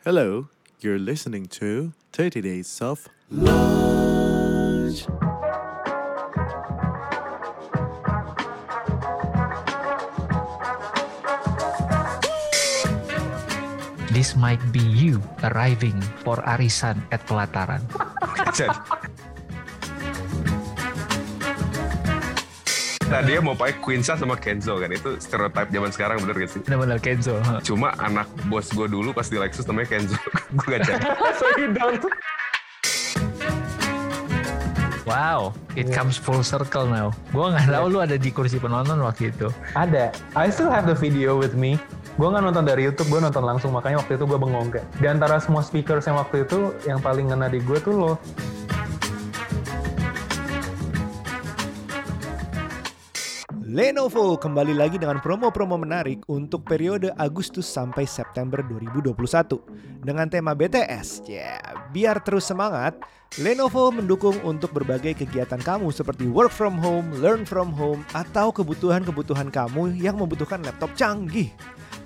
Hello, you're listening to 30 Days of Lunch. This might be you arriving for arisan at Pelataran. Dia mau pakai Quinsa sama Kenzo kan itu stereotype zaman sekarang bener gak sih? Benar-benar Kenzo. Cuma anak bos gue dulu pas di Lexus namanya Kenzo. gue gak jadi. Wow, it comes full circle now. Gua nggak tahu lu ada di kursi penonton waktu itu. Ada. I still have the video with me. Gue nggak nonton dari YouTube, gue nonton langsung. Makanya waktu itu gue bengong kayak. Di antara semua speakers yang waktu itu, yang paling ngena di gue tuh lo. Lenovo kembali lagi dengan promo-promo menarik untuk periode Agustus sampai September 2021 dengan tema BTS. Ya, biar terus semangat, Lenovo mendukung untuk berbagai kegiatan kamu seperti work from home, learn from home, atau kebutuhan-kebutuhan kamu yang membutuhkan laptop canggih.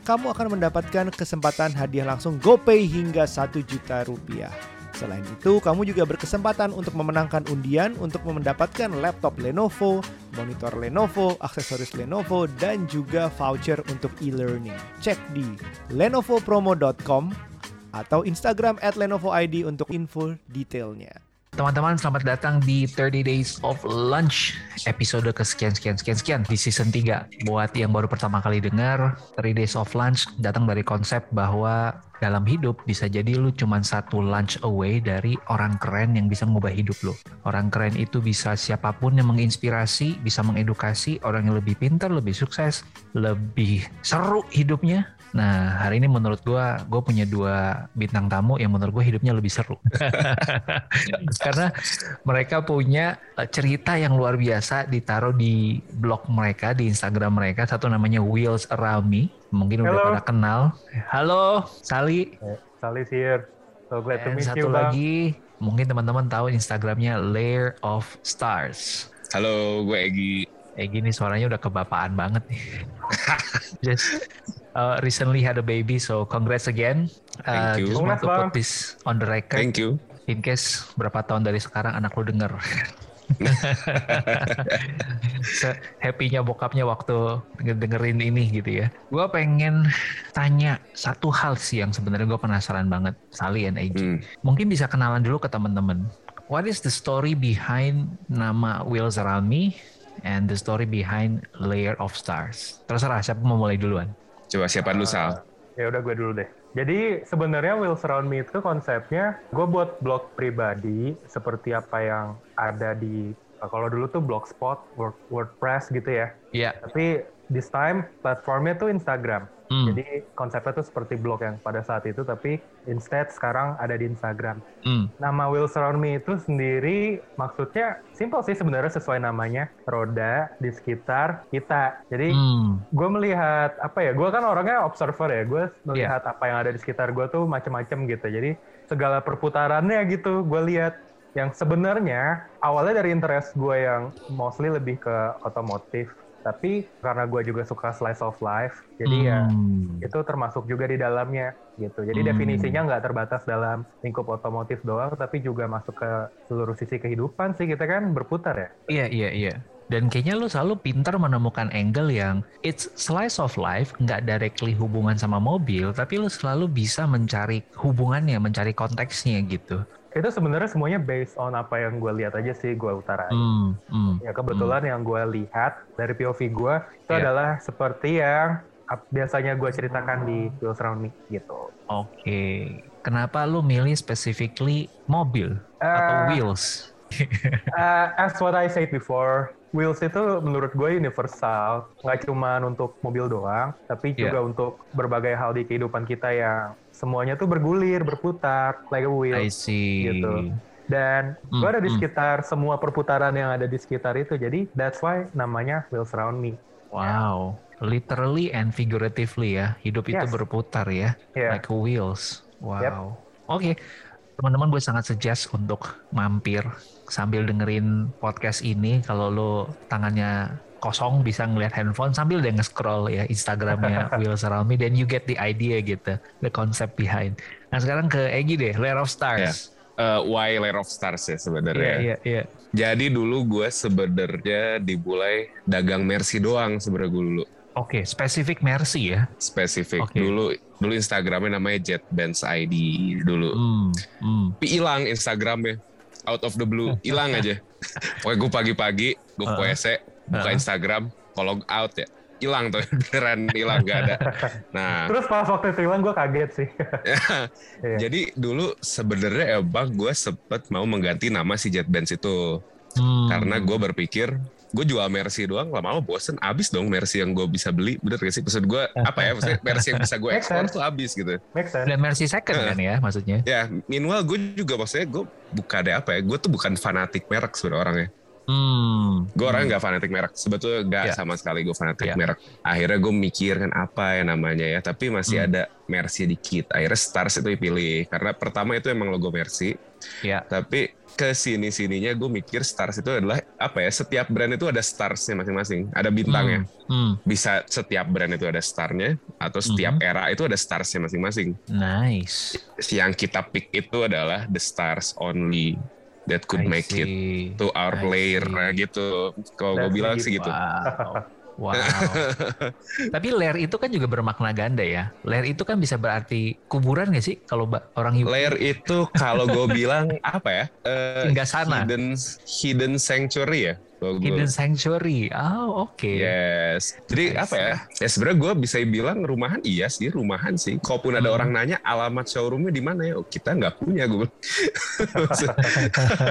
Kamu akan mendapatkan kesempatan hadiah langsung GoPay hingga 1 juta rupiah. Selain itu, kamu juga berkesempatan untuk memenangkan undian untuk mendapatkan laptop Lenovo, monitor Lenovo, aksesoris Lenovo, dan juga voucher untuk e-learning. Cek di lenovopromo.com atau Instagram at Lenovo ID untuk info detailnya. Teman-teman selamat datang di 30 Days of Lunch episode kesekian sekian sekian sekian di season 3. Buat yang baru pertama kali dengar, 30 Days of Lunch datang dari konsep bahwa dalam hidup bisa jadi lu cuman satu lunch away dari orang keren yang bisa mengubah hidup lu. Orang keren itu bisa siapa pun yang menginspirasi, bisa mengedukasi, orang yang lebih pintar, lebih sukses, lebih seru hidupnya. Nah, hari ini menurut gua, gue punya dua bintang tamu yang menurut gue hidupnya lebih seru. Karena mereka punya eh, cerita yang luar biasa ditaruh di blog mereka, di Instagram mereka. Satu namanya Wheels Around Me. Mungkin udah Halo. pada kenal. Halo, Sali. Eh, Salis here. So glad to meet satu you, Bang. lagi, mungkin teman-teman tahu Instagramnya Layer of Stars. Halo, gue Egi. Eh gini suaranya udah kebapaan banget nih. Just uh, recently had a baby, so congrats again. Uh, Thank you. Just want to put this on the record. Thank you. In case berapa tahun dari sekarang anak lu denger. Happy-nya bokapnya waktu dengerin ini gitu ya. Gua pengen tanya satu hal sih yang sebenarnya gue penasaran banget, Sally and Egy. Hmm. Mungkin bisa kenalan dulu ke teman-teman. What is the story behind nama Wheels Around Me and the story behind Layer of Stars? Terserah siapa mau mulai duluan. Coba siapa dulu Sal? Ya udah gue dulu deh. Jadi sebenarnya Wheels Around Me itu konsepnya gue buat blog pribadi seperti apa yang ada di kalau dulu tuh Blogspot, Word- WordPress gitu ya. Iya. Tapi this time platformnya tuh Instagram. Hmm. Jadi konsepnya tuh seperti blog yang pada saat itu tapi instead sekarang ada di Instagram. Hmm. Nama Wheels Around Me itu sendiri maksudnya simple sih sebenarnya sesuai namanya roda di sekitar kita. Jadi Hmm. gue melihat apa ya gue kan orangnya observer ya gue melihat apa yang ada di sekitar gue tuh macem-macem gitu jadi segala perputarannya gitu gue lihat yang sebenarnya awalnya dari interest gue yang mostly lebih ke otomotif tapi karena gue juga suka slice of life jadi ya Hmm. itu termasuk juga di dalamnya gitu jadi Hmm. definisinya nggak terbatas dalam lingkup otomotif doang tapi juga masuk ke seluruh sisi kehidupan sih kita kan berputar ya Iya, iya, iya. Dan kayaknya lu selalu pintar menemukan angle yang it's slice of life, nggak directly hubungan sama mobil, tapi lu selalu bisa mencari hubungannya, mencari konteksnya gitu. Itu sebenarnya semuanya based on apa yang gue lihat aja sih gue utarain Hmm, hmm. Ya kebetulan yang gue lihat dari POV gue itu Iya. adalah seperti yang biasanya gue ceritakan di Wheels Around Me gitu. Oke. Kenapa lu milih specifically mobil atau Eh, wheels? Uh, as what I said before, Wheels itu menurut gue universal, nggak cuma untuk mobil doang, tapi Iya. juga untuk berbagai hal di kehidupan kita yang semuanya tuh bergulir, berputar, like a wheel. I see. gitu. Dan gue Hmm, ada di hmm. sekitar semua perputaran yang ada di sekitar itu, jadi that's why namanya Wheels Around Me. Wow. Literally and figuratively ya, hidup itu Yes. berputar ya, Yeah. like wheels. Wow. Oke, teman-teman gue sangat suggest untuk mampir sambil dengerin podcast ini. Kalau lo tangannya kosong bisa ngeliat handphone sambil dia nge-scroll ya Instagramnya Wheels Around Me dan you get the idea gitu the concept behind nah sekarang ke Egi deh Lair of Stars Eh, why Lair of Stars ya sebenarnya. iya iya Jadi dulu gue sebenarnya dimulai dagang Mercy doang sebenarnya gue dulu. oke spesifik Mercy ya Spesifik Oke. dulu dulu Instagramnya namanya JetBands ID dulu. hmm, hmm. Tapi hilang Instagramnya out of the blue hilang aja. Pokoknya gue pagi-pagi gue. WC buka. Instagram kalau out ya hilang tuh beneran hilang gak ada. Nah Terus pas waktu itu hilang gue kaget sih. Iya. jadi dulu sebenarnya emang gue sempet mau mengganti nama si JetBands itu. Hmm. karena gue berpikir gue jual Mercy doang lama-lama bosen. Abis dong Mercy yang gue bisa beli. Bener gak sih? Maksud gue apa ya? Maksudnya Mercy yang bisa gue ekspor tuh abis gitu. Dan Mercy second kan ya maksudnya? Ya meanwhile gue juga maksudnya gue bukan ada apa ya? Gue tuh bukan fanatik merek sebenarnya orangnya hmm. gue orangnya nggak fanatik merek sebetulnya nggak Ya. sama sekali gue fanatik Ya. merek akhirnya gue mikir kan apa ya namanya ya tapi masih Hmm. ada Mercy dikit akhirnya Stars itu dipilih karena pertama itu emang logo Mercy ya tapi ke sini sininya gue mikir stars itu adalah apa ya setiap brand itu ada starsnya masing-masing ada bintangnya Hmm. bisa setiap brand itu ada starnya atau setiap Mhm. era itu ada starsnya masing-masing nice yang kita pick itu adalah the stars only that could I make it see. to our I player see. Nah, gitu kalau gue bilang sih gitu Wow. Wow. Tapi lair itu kan juga bermakna ganda ya. Lair itu kan bisa berarti kuburan gak sih kalau orang UK? layer itu kalau gue bilang apa ya eh, Singgah sana. hidden hidden sanctuary ya gue Hidden sanctuary. Oh, oke. Yes. Jadi I apa ya? Ya sebenarnya gue bisa bilang rumahan iya sih, rumahan sih. Kalaupun ada Hmm. orang nanya alamat showroomnya di mana ya, oh, kita nggak punya gue.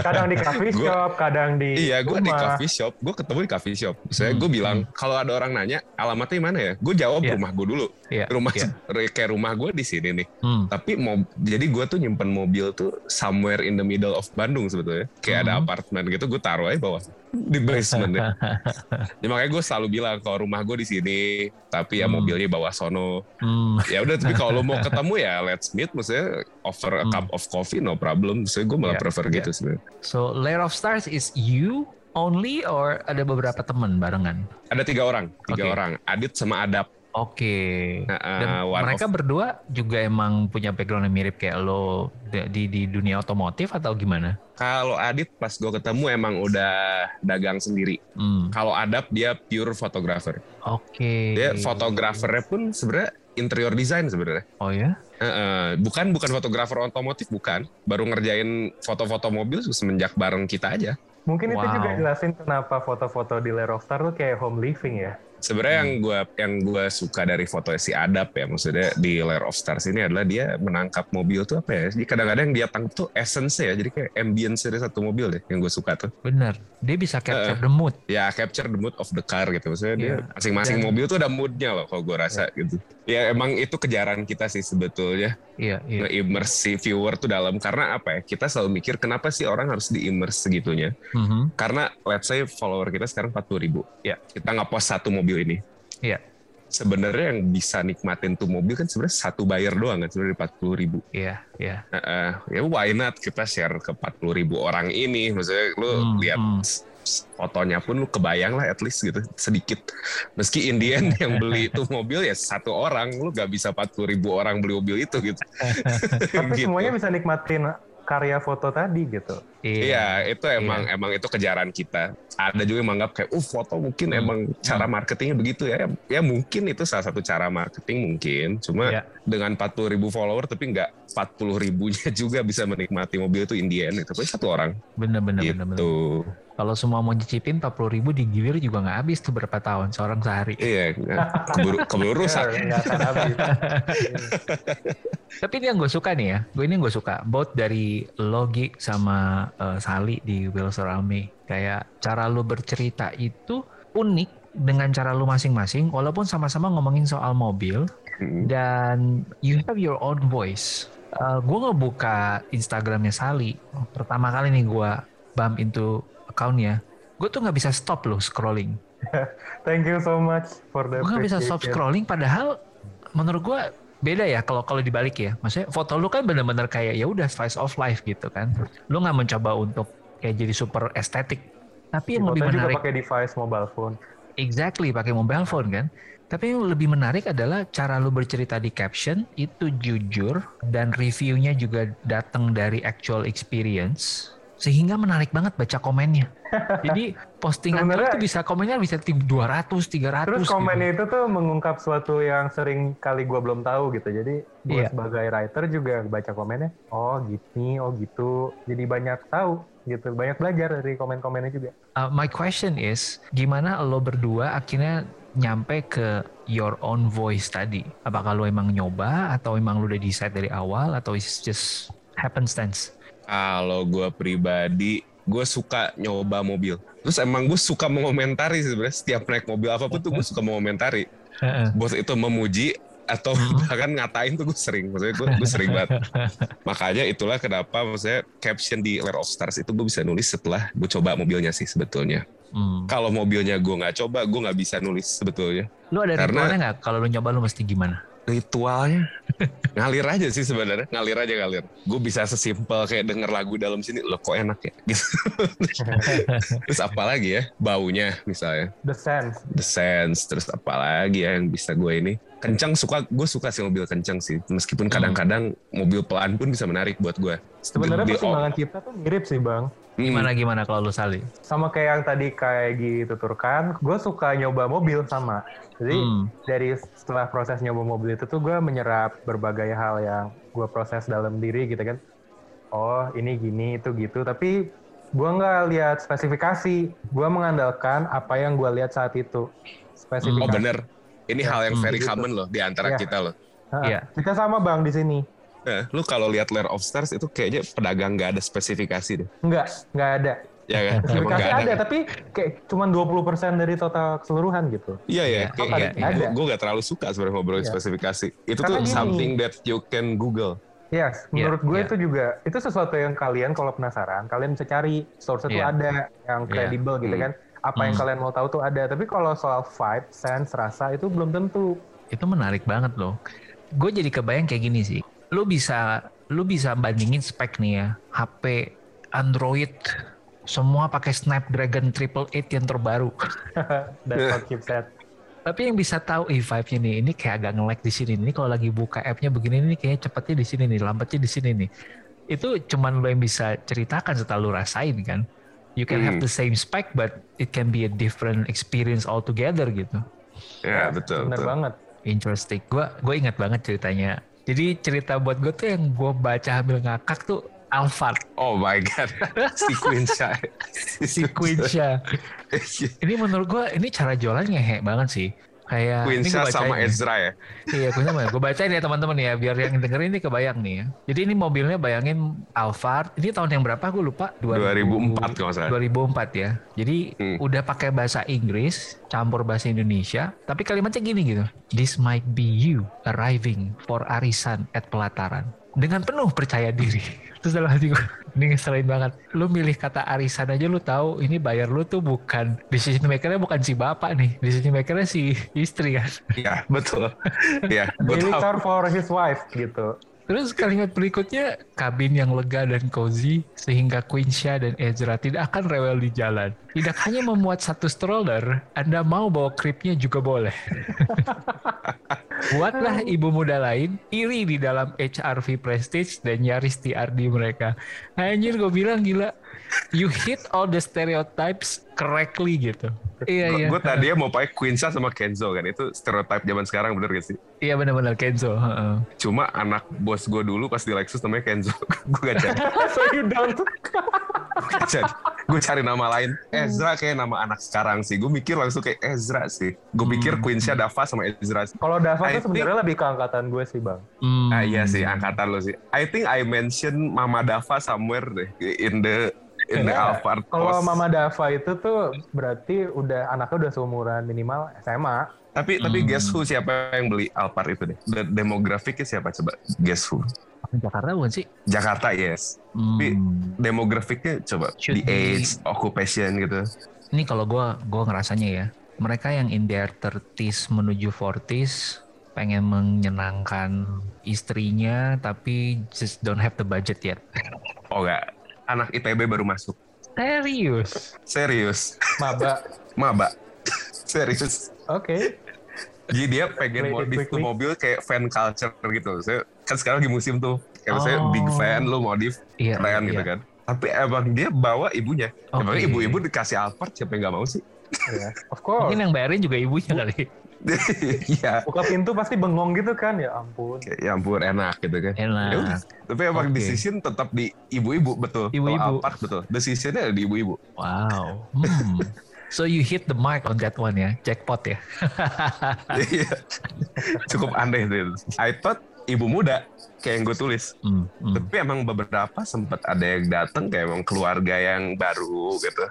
kadang di coffee Gua- shop, kadang di iya, gue di coffee shop. Gue ketemu di coffee shop. Saya Hmm, gue bilang kalau ada orang nanya alamatnya di mana ya, gue jawab Iya. rumah gue dulu. Iya, Rumah iya. kayak rumah gue di sini nih. Hmm. Tapi mau jadi gue tuh nyimpen mobil tuh somewhere in the middle of Bandung sebetulnya. Kayak ada Hmm. apartemen gitu, gue taruh aja bawah di basement ya. Ya, makanya gue selalu bilang kalau rumah gue di sini, tapi ya Hmm. mobilnya bawa sono. Hmm. Ya udah, tapi kalau lo mau ketemu ya let's meet, maksudnya offer a Hmm. cup of coffee no problem. Maksudnya gue malah Iya, prefer iya. gitu sebenarnya. So, Lair of Stars is you only or ada beberapa teman barengan? Ada tiga orang, tiga Oke. orang, Adit sama Adap. Oke. Nah, Dan uh, mereka of- berdua juga emang punya background yang mirip kayak lo di di, dunia otomotif atau gimana? kalau Adit pas gue ketemu emang udah dagang sendiri. Hmm. Kalau Adap dia pure photographer. Oke. Dia fotografernya pun sebenarnya interior design sebenarnya. Oh ya? Heeh, bukan bukan fotografer otomotif bukan, baru ngerjain foto-foto mobil semenjak bareng kita aja. Mungkin itu Wow. juga jelasin kenapa foto-foto di Lair of Star tuh kayak home living ya. Sebenarnya yang Hmm. gua yang gua suka dari foto si Adap ya, maksudnya di Lair of Stars ini adalah dia menangkap mobil tuh apa ya? Jadi kadang-kadang dia tangkap tuh essence ya, jadi kayak ambience dari satu mobil deh yang gue suka tuh. Bener. Dia bisa capture Eh. the mood. Ya capture the mood of the car gitu, maksudnya dia Iya. masing-masing Dan- mobil tuh ada moodnya loh, kalau gue rasa gitu. Ya emang itu kejaran kita sih sebetulnya Iya, iya. nge-immerse si viewer tuh dalam karena apa ya? Kita selalu mikir kenapa sih orang harus di-immerse segitunya? Mhm. Karena let's say follower kita sekarang 40 ribu. Ya. Kita nge-post satu mobil ini. Iya. Sebenarnya yang bisa nikmatin tuh mobil kan sebenarnya satu bayar doang kan sebenarnya 40 ribu. Iya, iya. ya why not kita share ke 40 ribu orang ini. Maksudnya lu Hmm, lihat hmm. fotonya pun lu kebayang lah at least gitu sedikit. Meski Indian yang beli itu mobil ya satu orang, lu gak bisa 40 ribu orang beli mobil itu gitu. Tapi Gitu. semuanya bisa nikmatin karya foto tadi gitu. Iya, itu emang emang itu kejaran kita. Ada juga yang menganggap kayak, uh foto mungkin Hmm. emang cara marketingnya begitu ya. Ya mungkin itu salah satu cara marketing mungkin. Cuma Iya. dengan 40 ribu follower tapi nggak 40 ribunya juga bisa menikmati mobil itu Indian. Itu tapi satu orang. Bener, bener, bener, bener. Kalau semua mau nyicipin 40 ribu digilir juga nggak habis tuh berapa tahun seorang sehari. Iya, keburu, keburu rusak. Ya, habis. Tapi ini yang gue suka nih ya, gue ini gue suka both dari Logi sama eh, Sali di Wheels Around Me. Kayak cara lu bercerita itu unik dengan cara lu masing-masing, walaupun sama-sama ngomongin soal mobil Hmm. dan you have your own voice. Eh, gue ngebuka Instagramnya Sali, pertama kali nih gue bump into accountnya, gue tuh nggak bisa stop loh scrolling. Thank you so much for the gue nggak bisa stop scrolling padahal menurut gue beda ya kalau kalau dibalik ya maksudnya foto lu kan bener-bener kayak ya udah slice of life gitu kan lu nggak mencoba untuk kayak jadi super estetik tapi yang Foto lebih juga menarik pakai device mobile phone. Exactly, pakai mobile phone kan. Tapi yang lebih menarik adalah cara lu bercerita di caption itu jujur dan reviewnya juga datang dari actual experience sehingga menarik banget baca komennya. Jadi postingan Sebenarnya- tuh bisa komennya bisa tim 200, 300 Terus gitu. komennya itu tuh mengungkap suatu yang sering kali gue belum tahu gitu. Jadi gue Iya. sebagai writer juga baca komennya. Oh gini, oh gitu. Jadi banyak tahu gitu. Banyak belajar dari komen-komennya juga. Uh, my question is, gimana lo berdua akhirnya nyampe ke your own voice tadi? Apakah lo emang nyoba atau emang lo udah decide dari awal atau it's just happenstance? Kalau gue pribadi, gue suka nyoba mobil. Terus emang gue suka mengomentari sebenarnya setiap naik mobil apa pun tuh gue suka mengomentari. Bos itu memuji atau bahkan ngatain tuh gue sering. Maksudnya gue, gue sering banget. Makanya itulah kenapa maksudnya caption di Lair of Stars itu gue bisa nulis setelah gue coba mobilnya sih sebetulnya. Hmm. Kalau mobilnya gue nggak coba, gue nggak bisa nulis sebetulnya. Lo ada Karena- ritualnya nggak? Kalau lo nyoba lo mesti gimana? Ritualnya ngalir aja sih sebenarnya, ngalir aja ngalir. Gue bisa sesimpel kayak denger lagu dalam sini, lo kok enak ya? Gitu. terus apa lagi ya? Baunya misalnya, The sense. the sense. Terus apa lagi ya yang bisa gue ini? Kencang suka, gue suka sih mobil kencang sih. Meskipun kadang-kadang mobil pelan pun bisa menarik buat gue. Sebenarnya pertimbangan cipta tuh mirip sih bang. Hmm. Gimana gimana kalau lo Sali? Sama kayak yang tadi kayak gitu tuturkan, gue suka nyoba mobil sama. Jadi Hmm. dari setelah proses nyoba mobil itu tuh gue menyerap berbagai hal yang gue proses dalam diri gitu kan. Oh ini gini itu gitu, tapi gue nggak lihat spesifikasi. Gue mengandalkan apa yang gue lihat saat itu. Spesifikasi. Oh bener. Ini hal yang Hmm. very Gitu. common loh di antara Iya. kita loh. Iya. Kita sama bang di sini. Nah, lu kalau lihat Lair of Stars itu kayaknya pedagang nggak ada spesifikasi deh. Enggak, nggak ada. Ya kan? Spesifikasi nggak ada, kan? tapi kayak cuman 20% dari total keseluruhan gitu. Iya ya, Iya, kayak kayak ada. gue gak terlalu suka sebenarnya ngobrolin Iya. spesifikasi. Itu Karena tuh gini. something that you can Google. Yes, Iya, menurut gue iya. itu juga itu sesuatu yang kalian kalau penasaran, kalian bisa cari source itu Iya. ada yang kredibel gitu Hmm. kan. Apa yang Hmm. kalian mau tahu tuh ada, tapi kalau soal vibe, sense, rasa itu belum tentu. Itu menarik banget loh. Gue jadi kebayang kayak gini sih. Lu bisa lu bisa bandingin spek nih ya. HP Android semua pakai Snapdragon 888 yang terbaru. That's what chipset. Tapi yang bisa tahu eh vibe-nya nih, ini kayak agak nge-lag di sini. Ini kalau lagi buka app-nya begini nih kayaknya cepetnya di sini nih, lambatnya di sini nih. Itu cuman lo yang bisa ceritakan setelah lo rasain kan. You can have Hmm. the same spec but it can be a different experience altogether gitu. Ya, betul. Bener betul. banget. Interesting. Gue gue ingat banget ceritanya. Jadi cerita buat gue tuh yang gue baca sambil ngakak tuh Alphard Oh my god. si si Quincha. Ini menurut gue ini cara jualannya ngehe banget sih. Kayak gua sama. Ezra ya. Iya, gue sama. Gue bacain ya teman-teman ya, biar yang dengerin ini kebayang nih ya. Jadi ini mobilnya bayangin Alphard. Ini tahun yang berapa? Gue lupa. 2004 kalau salah. 2004 ya. Jadi Hmm. udah pakai bahasa Inggris, campur bahasa Indonesia, tapi kalimatnya gini gitu. This might be you arriving for arisan at pelataran. Dengan penuh percaya diri. Terus dalam hati gue, ini ngeselin banget. Lu milih kata arisan aja lu tahu ini bayar lu tuh bukan decision makernya bukan si bapak nih. Decision makernya si istri kan. Iya, betul. Iya, tahu. car for his wife gitu. Terus kalimat berikutnya, kabin yang lega dan cozy sehingga Quincia dan Ezra tidak akan rewel di jalan. Tidak hanya memuat satu stroller, Anda mau bawa kripnya juga boleh. Buatlah ibu muda lain iri di dalam HRV Prestige dan Yaris TRD mereka. Anjir gue bilang gila, you hit all the stereotypes correctly gitu. Iya iya. Gue tadinya mau pakai Queen Shy sama Kenzo kan. Itu stereotype zaman sekarang bener gak sih? Iya benar-benar Kenzo. heeh. Cuma anak bos gue dulu pas di Lexus namanya Kenzo. gue gak jadi. so you don't. Gue gak jadi. Gue cari nama lain. Ezra kayak nama anak sekarang sih. Gue mikir langsung kayak Ezra sih. Gue pikir Hmm. Queen Shy Dava sama Ezra sih. Kalau Dava I tuh sebenarnya lebih ke angkatan gue sih bang. Hmm. Ah iya sih, angkatan lo sih. I think I mention Mama Dava somewhere deh in the in the. Alphard Kalau. Mama Dava itu tuh berarti udah anaknya udah seumuran minimal SMA. Tapi tapi Hmm. guess who siapa yang beli Alphard itu deh? Demografiknya siapa coba? Guess who? Jakarta bukan sih? Jakarta yes. Tapi Hmm. demografiknya coba Should the be- age, occupation gitu. Ini kalau gua gua ngerasanya ya, mereka yang in their 30s menuju 40s pengen menyenangkan istrinya tapi just don't have the budget yet. Oh enggak, anak ITB baru masuk. Serius? Serius. Maba. Maba. serius. Oke. Okay. Jadi dia pengen modif tuh mobil kayak fan culture gitu. Saya kan sekarang lagi musim tuh. Kayak oh. saya big fan lu modif iya, keren iya. gitu kan. Tapi emang dia bawa ibunya. Okay. Emang ibu-ibu dikasih Alphard siapa yang gak mau sih? Yeah, of course. Mungkin yang bayarin juga ibunya kali. Iya. Buka pintu pasti bengong gitu kan ya ampun. Ya ampun enak gitu kan. Enak. Ya, tapi emang okay. decision tetap di ibu-ibu betul. Ibu-ibu. betul. Decisionnya ada di ibu-ibu. Wow. Hmm. So you hit the mark on that one ya, jackpot ya. Iya. Cukup aneh itu. I thought ibu muda kayak yang gue tulis. Mm, mm. Tapi emang beberapa sempat ada yang datang kayak emang keluarga yang baru gitu.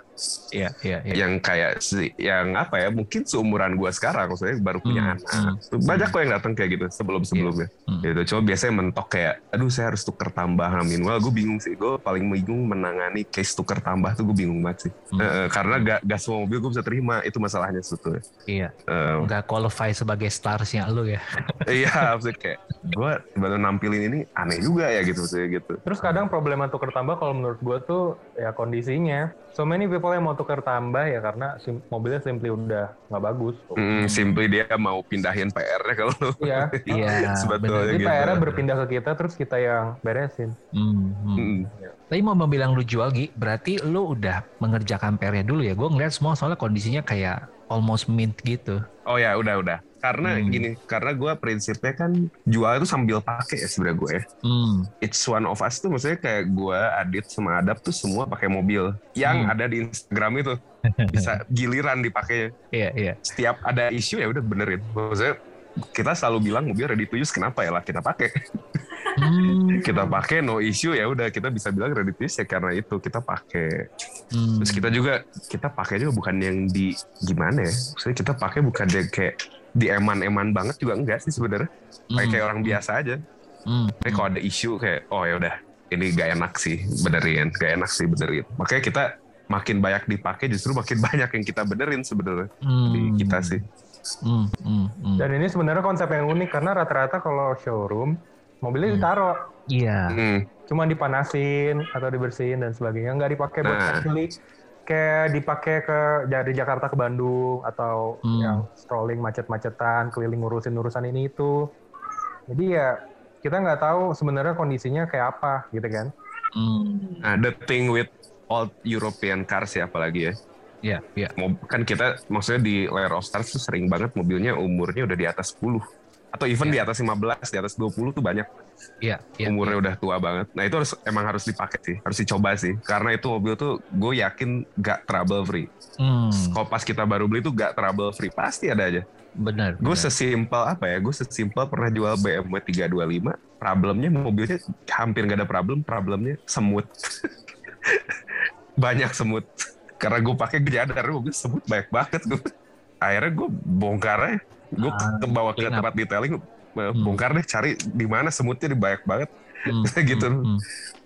Iya, iya, iya. Yang kayak si yang apa ya, mungkin seumuran gue sekarang maksudnya baru punya mm, anak. Mm, Banyak mm. kok yang datang kayak gitu sebelum-sebelumnya. Yeah, mm. Gitu. Cuma biasanya mentok kayak aduh saya harus tuker tambah amin. Wah, gue bingung sih. Gue paling bingung menangani case tuker tambah tuh gue bingung banget sih. Mm. Uh, karena gak, gak semua mobil gue bisa terima. Itu masalahnya sebetulnya. Iya. Uh, gak qualify sebagai starsnya lu ya. iya, maksudnya kayak gue baru nampilin ini aneh juga ya gitu sih gitu. Terus kadang problema tukar tambah kalau menurut gue tuh ya kondisinya. So many people yang mau tukar tambah ya karena sim mobilnya simply udah nggak bagus. Mm, simply dia mau pindahin PR-nya kalau Iya. Iya. Sebetulnya gitu. PR-nya berpindah ke kita terus kita yang beresin. Mm, mm. Mm. Tapi mau bilang lu jual Gi, berarti lu udah mengerjakan PR-nya dulu ya. Gue ngeliat semua soalnya kondisinya kayak almost mint gitu. Oh ya, udah udah karena hmm. gini karena gue prinsipnya kan jual itu sambil pakai ya sebenarnya gue ya. hmm. it's one of us tuh maksudnya kayak gue Adit sama Adap tuh semua pakai mobil yang hmm. ada di Instagram itu bisa giliran dipakai iya iya setiap ada isu ya udah benerin maksudnya kita selalu bilang mobil ready to use kenapa ya lah kita pakai hmm. kita pakai no issue ya udah kita bisa bilang ready to use ya karena itu kita pakai hmm. terus kita juga kita pakai juga bukan yang di gimana ya maksudnya kita pakai bukan yang kayak di eman-eman banget juga enggak sih sebenarnya. Hmm. Kayak, kayak orang biasa aja. Hmm. Tapi kalau ada isu kayak oh ya udah ini gak enak sih benerin, gak enak sih benerin. Makanya kita makin banyak dipakai justru makin banyak yang kita benerin sebenarnya hmm. di kita sih. Hmm, hmm, hmm. Dan ini sebenarnya konsep yang unik karena rata-rata kalau showroom mobilnya hmm. ditaruh. Iya. Hmm. Cuma dipanasin atau dibersihin dan sebagainya, nggak dipakai buat nah kayak dipakai ke dari Jakarta ke Bandung atau hmm. yang strolling macet-macetan keliling ngurusin urusan ini itu jadi ya kita nggak tahu sebenarnya kondisinya kayak apa gitu kan hmm. nah the thing with old European cars ya apalagi ya Iya, yeah, iya. Yeah. Kan kita maksudnya di Layer of Stars tuh sering banget mobilnya umurnya udah di atas 10 atau even yeah. di atas 15, di atas 20 tuh banyak. Iya, yeah, yeah, umurnya yeah. udah tua banget. Nah, itu harus emang harus dipakai sih, harus dicoba sih. Karena itu mobil tuh gue yakin gak trouble free. Hmm. Kalau pas kita baru beli tuh gak trouble free, pasti ada aja. Benar. Gue sesimpel apa ya? Gue sesimpel pernah jual BMW 325, problemnya mobilnya hampir gak ada problem, problemnya semut. banyak semut. Karena gue pakai gue jadar mobil semut banyak banget gue. Akhirnya gue bongkar aja gue ah, bawa ke tempat detailing hmm. bongkar deh cari di mana semutnya di banyak banget hmm. gitu hmm. hmm.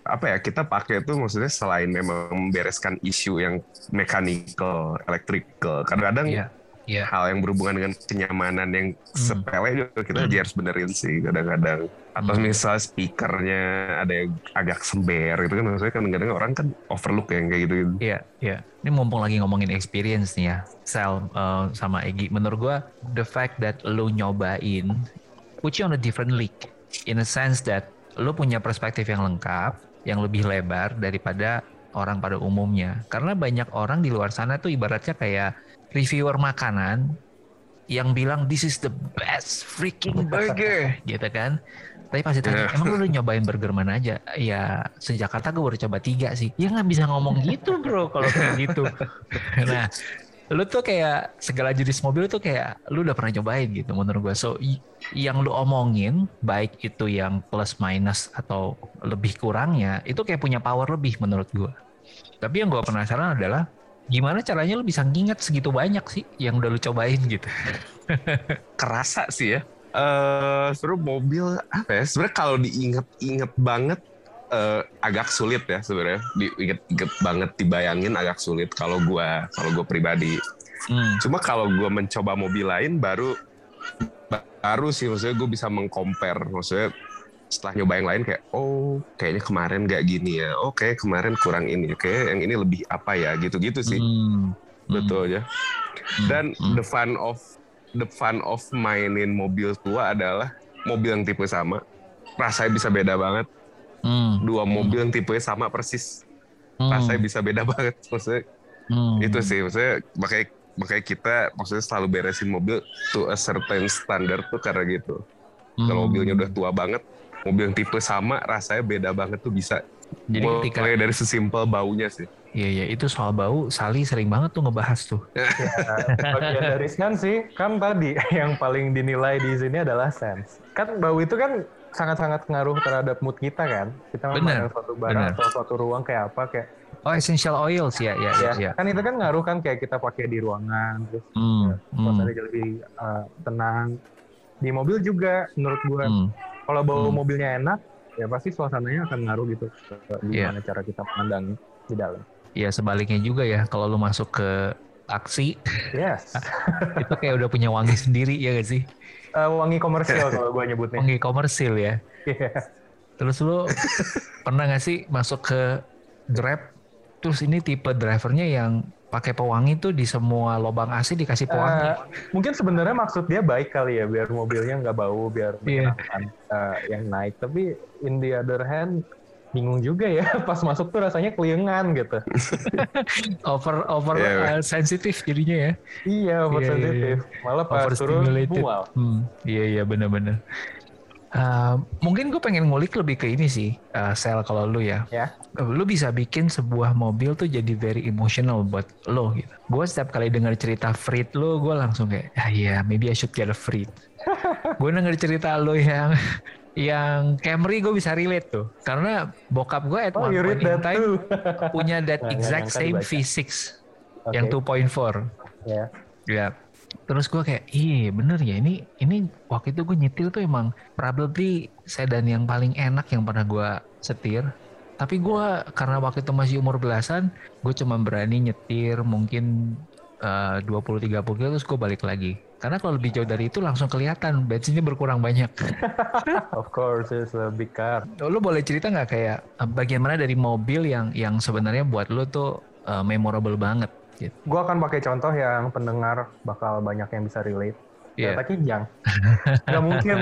apa ya kita pakai itu maksudnya selain memang membereskan isu yang mechanical electrical kadang-kadang yeah yeah. hal yang berhubungan dengan kenyamanan yang hmm. sepele juga kita hmm. harus benerin sih kadang-kadang atau hmm. misal speakernya ada yang agak sember gitu kan maksudnya kan kadang-kadang orang kan overlook yang kayak gitu gitu iya yeah, iya yeah. ini mumpung lagi ngomongin experience nih ya Sel uh, sama Egi menurut gua the fact that lo nyobain put you on a different league in a sense that lo punya perspektif yang lengkap yang lebih lebar daripada orang pada umumnya karena banyak orang di luar sana tuh ibaratnya kayak reviewer makanan yang bilang this is the best freaking burger gitu kan. Tapi pasti tanya emang lu udah nyobain burger mana aja? Ya sejak Jakarta gue baru coba tiga sih. Ya nggak bisa ngomong gitu bro kalau kayak gitu. Nah lu tuh kayak segala jenis mobil tuh kayak lu udah pernah cobain gitu menurut gue so yang lu omongin baik itu yang plus minus atau lebih kurangnya itu kayak punya power lebih menurut gue tapi yang gue penasaran adalah gimana caranya lu bisa nginget segitu banyak sih yang udah lu cobain gitu? Kerasa sih ya. Uh, sebenarnya mobil apa ya? Sebenarnya kalau diinget-inget banget uh, agak sulit ya sebenarnya. Diinget-inget banget dibayangin agak sulit kalau gua kalau gua pribadi. Hmm. Cuma kalau gua mencoba mobil lain baru baru sih maksudnya gue bisa mengcompare maksudnya setelah nyoba yang lain kayak oh kayaknya kemarin nggak gini ya oke oh, kemarin kurang ini oke yang ini lebih apa ya gitu-gitu sih hmm. betul ya. Dan the fun of the fun of mainin mobil tua adalah mobil yang tipe sama, rasanya bisa beda banget. Hmm. Dua mobil yang tipe sama persis, Hmm. rasanya bisa beda banget. Maksudnya Hmm. itu sih, maksudnya makanya makanya kita maksudnya selalu beresin mobil to a certain standard tuh karena gitu. Kalau Hmm. mobilnya udah tua banget, mobil yang tipe sama rasanya beda banget tuh bisa. Jadi Mulai ketika dari sesimpel baunya sih. Iya iya itu soal bau Sali sering banget tuh ngebahas tuh. Ya, bagian dari sense sih kan tadi yang paling dinilai di sini adalah sense. Kan bau itu kan sangat-sangat ngaruh terhadap mood kita kan. Kita memandang suatu barang benar. atau suatu ruang kayak apa kayak Oh essential oils ya ya ya. ya, ya. kan itu kan ngaruh kan kayak kita pakai di ruangan terus Hmm. Hmm. suasana jadi lebih uh, tenang. Di mobil juga menurut gua Hmm. Kalau bau Hmm. mobilnya enak ya pasti suasananya akan ngaruh gitu Iya. gimana cara kita memandang di dalam. Ya sebaliknya juga ya kalau lu masuk ke taksi Yes. itu kayak udah punya wangi sendiri ya gak sih? Eh, wangi komersial kalau gua nyebutnya. Wangi komersil ya. Iya. Terus lu pernah gak sih masuk ke Grab terus ini tipe drivernya yang pakai pewangi tuh di semua lubang AC dikasih pewangi. Eh, mungkin sebenarnya maksud dia baik kali ya biar mobilnya nggak bau biar Iya. menyenangkan eh, yang naik tapi in the other hand bingung juga ya pas masuk tuh rasanya keliengan gitu over over Iya, uh, sensitif jadinya ya. iya over Iya, iya, sensitif malah pas turun mual Hmm, iya iya benar-benar. Uh, mungkin gue pengen ngulik lebih ke ini sih, uh, sel kalau lu ya. ya Uh, Lu bisa bikin sebuah mobil tuh jadi very emotional buat lo gitu. Gue setiap kali dengar cerita Frit lu, gue langsung kayak, ah iya, maybe I should get a Frit. gue denger cerita lo yang yang Camry gue bisa relate tuh, karena bokap gue at oh one point in time too punya that Nggak exact same dibaca. V6 yang Oke. 2.4. ya Ya. Terus gue kayak, iya bener ya ini ini waktu itu gue nyetir tuh emang probably sedan yang paling enak yang pernah gue setir. Tapi gue karena waktu itu masih umur belasan, gue cuma berani nyetir mungkin eh, 20-30 kilo terus gue balik lagi. Karena kalau lebih jauh dari itu langsung kelihatan bensinnya berkurang banyak. of course it's a big car lo boleh cerita nggak kayak eh, bagian mana dari mobil yang yang sebenarnya buat lo tuh eh, memorable banget? Gitu. gue akan pakai contoh yang pendengar bakal banyak yang bisa relate Iya. Kereta Kijang. Gak mungkin,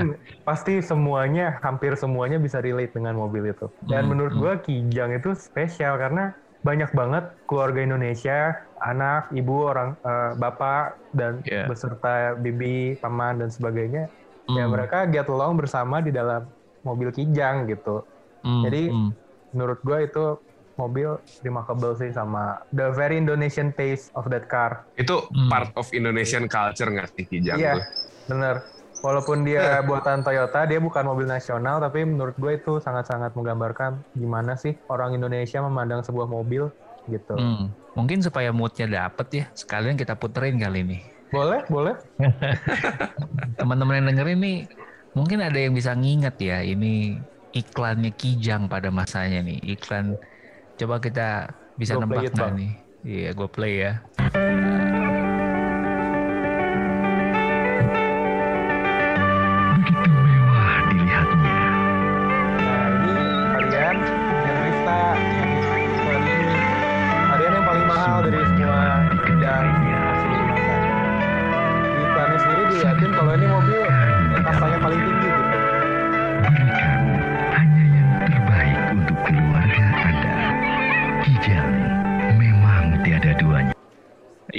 pasti semuanya, hampir semuanya bisa relate dengan mobil itu. Dan Hmm, menurut hmm. gua Kijang itu spesial karena banyak banget keluarga Indonesia, anak, ibu, orang eh, bapak, dan Iya. beserta bibi, paman, dan sebagainya. Ya Hmm. mereka get along bersama di dalam mobil Kijang gitu. Hmm, Jadi hmm. menurut gua itu mobil remarkable sih sama the very Indonesian taste of that car. Itu Hmm. part of Indonesian culture nggak sih Kijang Iya, tuh? bener. Walaupun dia buatan Toyota, dia bukan mobil nasional, tapi menurut gue itu sangat-sangat menggambarkan gimana sih orang Indonesia memandang sebuah mobil gitu. Hmm, Mungkin supaya moodnya dapet ya, sekalian kita puterin kali ini. Boleh, boleh. Teman-teman yang dengerin nih, mungkin ada yang bisa nginget ya, ini iklannya Kijang pada masanya nih. Iklan, coba kita bisa nebak nggak nih? Iya, gue play ya.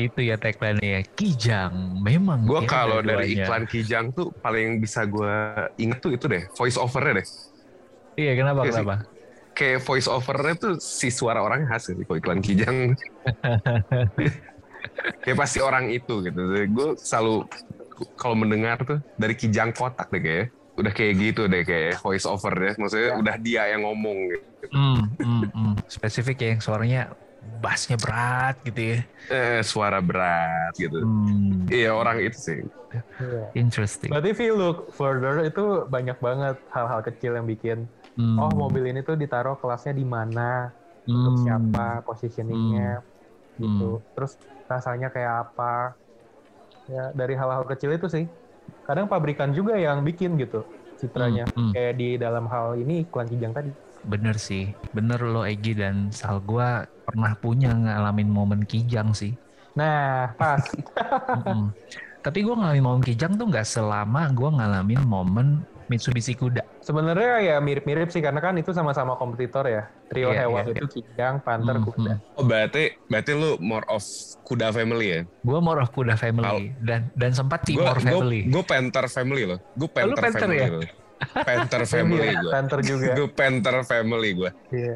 Itu ya tagline ya, Kijang memang. Gue tiada kalau dari iklan Kijang tuh paling bisa gue inget tuh itu deh, voice overnya deh. Iya, kenapa Iya sih. kenapa? Kayak voice overnya tuh si suara orangnya khas sih kalau iklan Kijang. Kayak pasti orang itu gitu. Gue selalu kalau mendengar tuh dari Kijang kotak deh kayak. Udah kayak gitu deh kayak voice over deh. Maksudnya Ya. udah dia yang ngomong gitu. Hmm, hmm, hmm. Spesifik ya yang suaranya bassnya berat gitu ya. Eh, suara berat gitu. Hmm, Iya orang itu sih. Iya. interesting. Berarti if you look further itu banyak banget hal-hal kecil yang bikin Hmm, oh mobil ini tuh ditaruh kelasnya di mana untuk hmm, siapa positioningnya gitu Hmm. terus rasanya kayak apa ya dari hal-hal kecil itu sih kadang pabrikan juga yang bikin gitu citranya Hmm, hmm. kayak di dalam hal ini iklan kijang tadi Bener sih, bener lo Egi dan Sal gua pernah punya ngalamin momen kijang sih. Nah, pas. Mm-mm. Tapi gue ngalamin momen kijang tuh nggak selama gue ngalamin momen Mitsubishi Kuda. Sebenarnya ya mirip-mirip sih karena kan itu sama-sama kompetitor ya. Trio Iya, hewan iya, itu Kijang, Panther, Hmm, Kuda. Oh berarti berarti lu more of kuda family ya? Gue more of Kuda family dan dan sempat Timor family. Gue Panther family loh. Gue Panther, Panther family ya? loh. Panther family Iya, gue. Panther juga. Gue Panther family gue. Iya.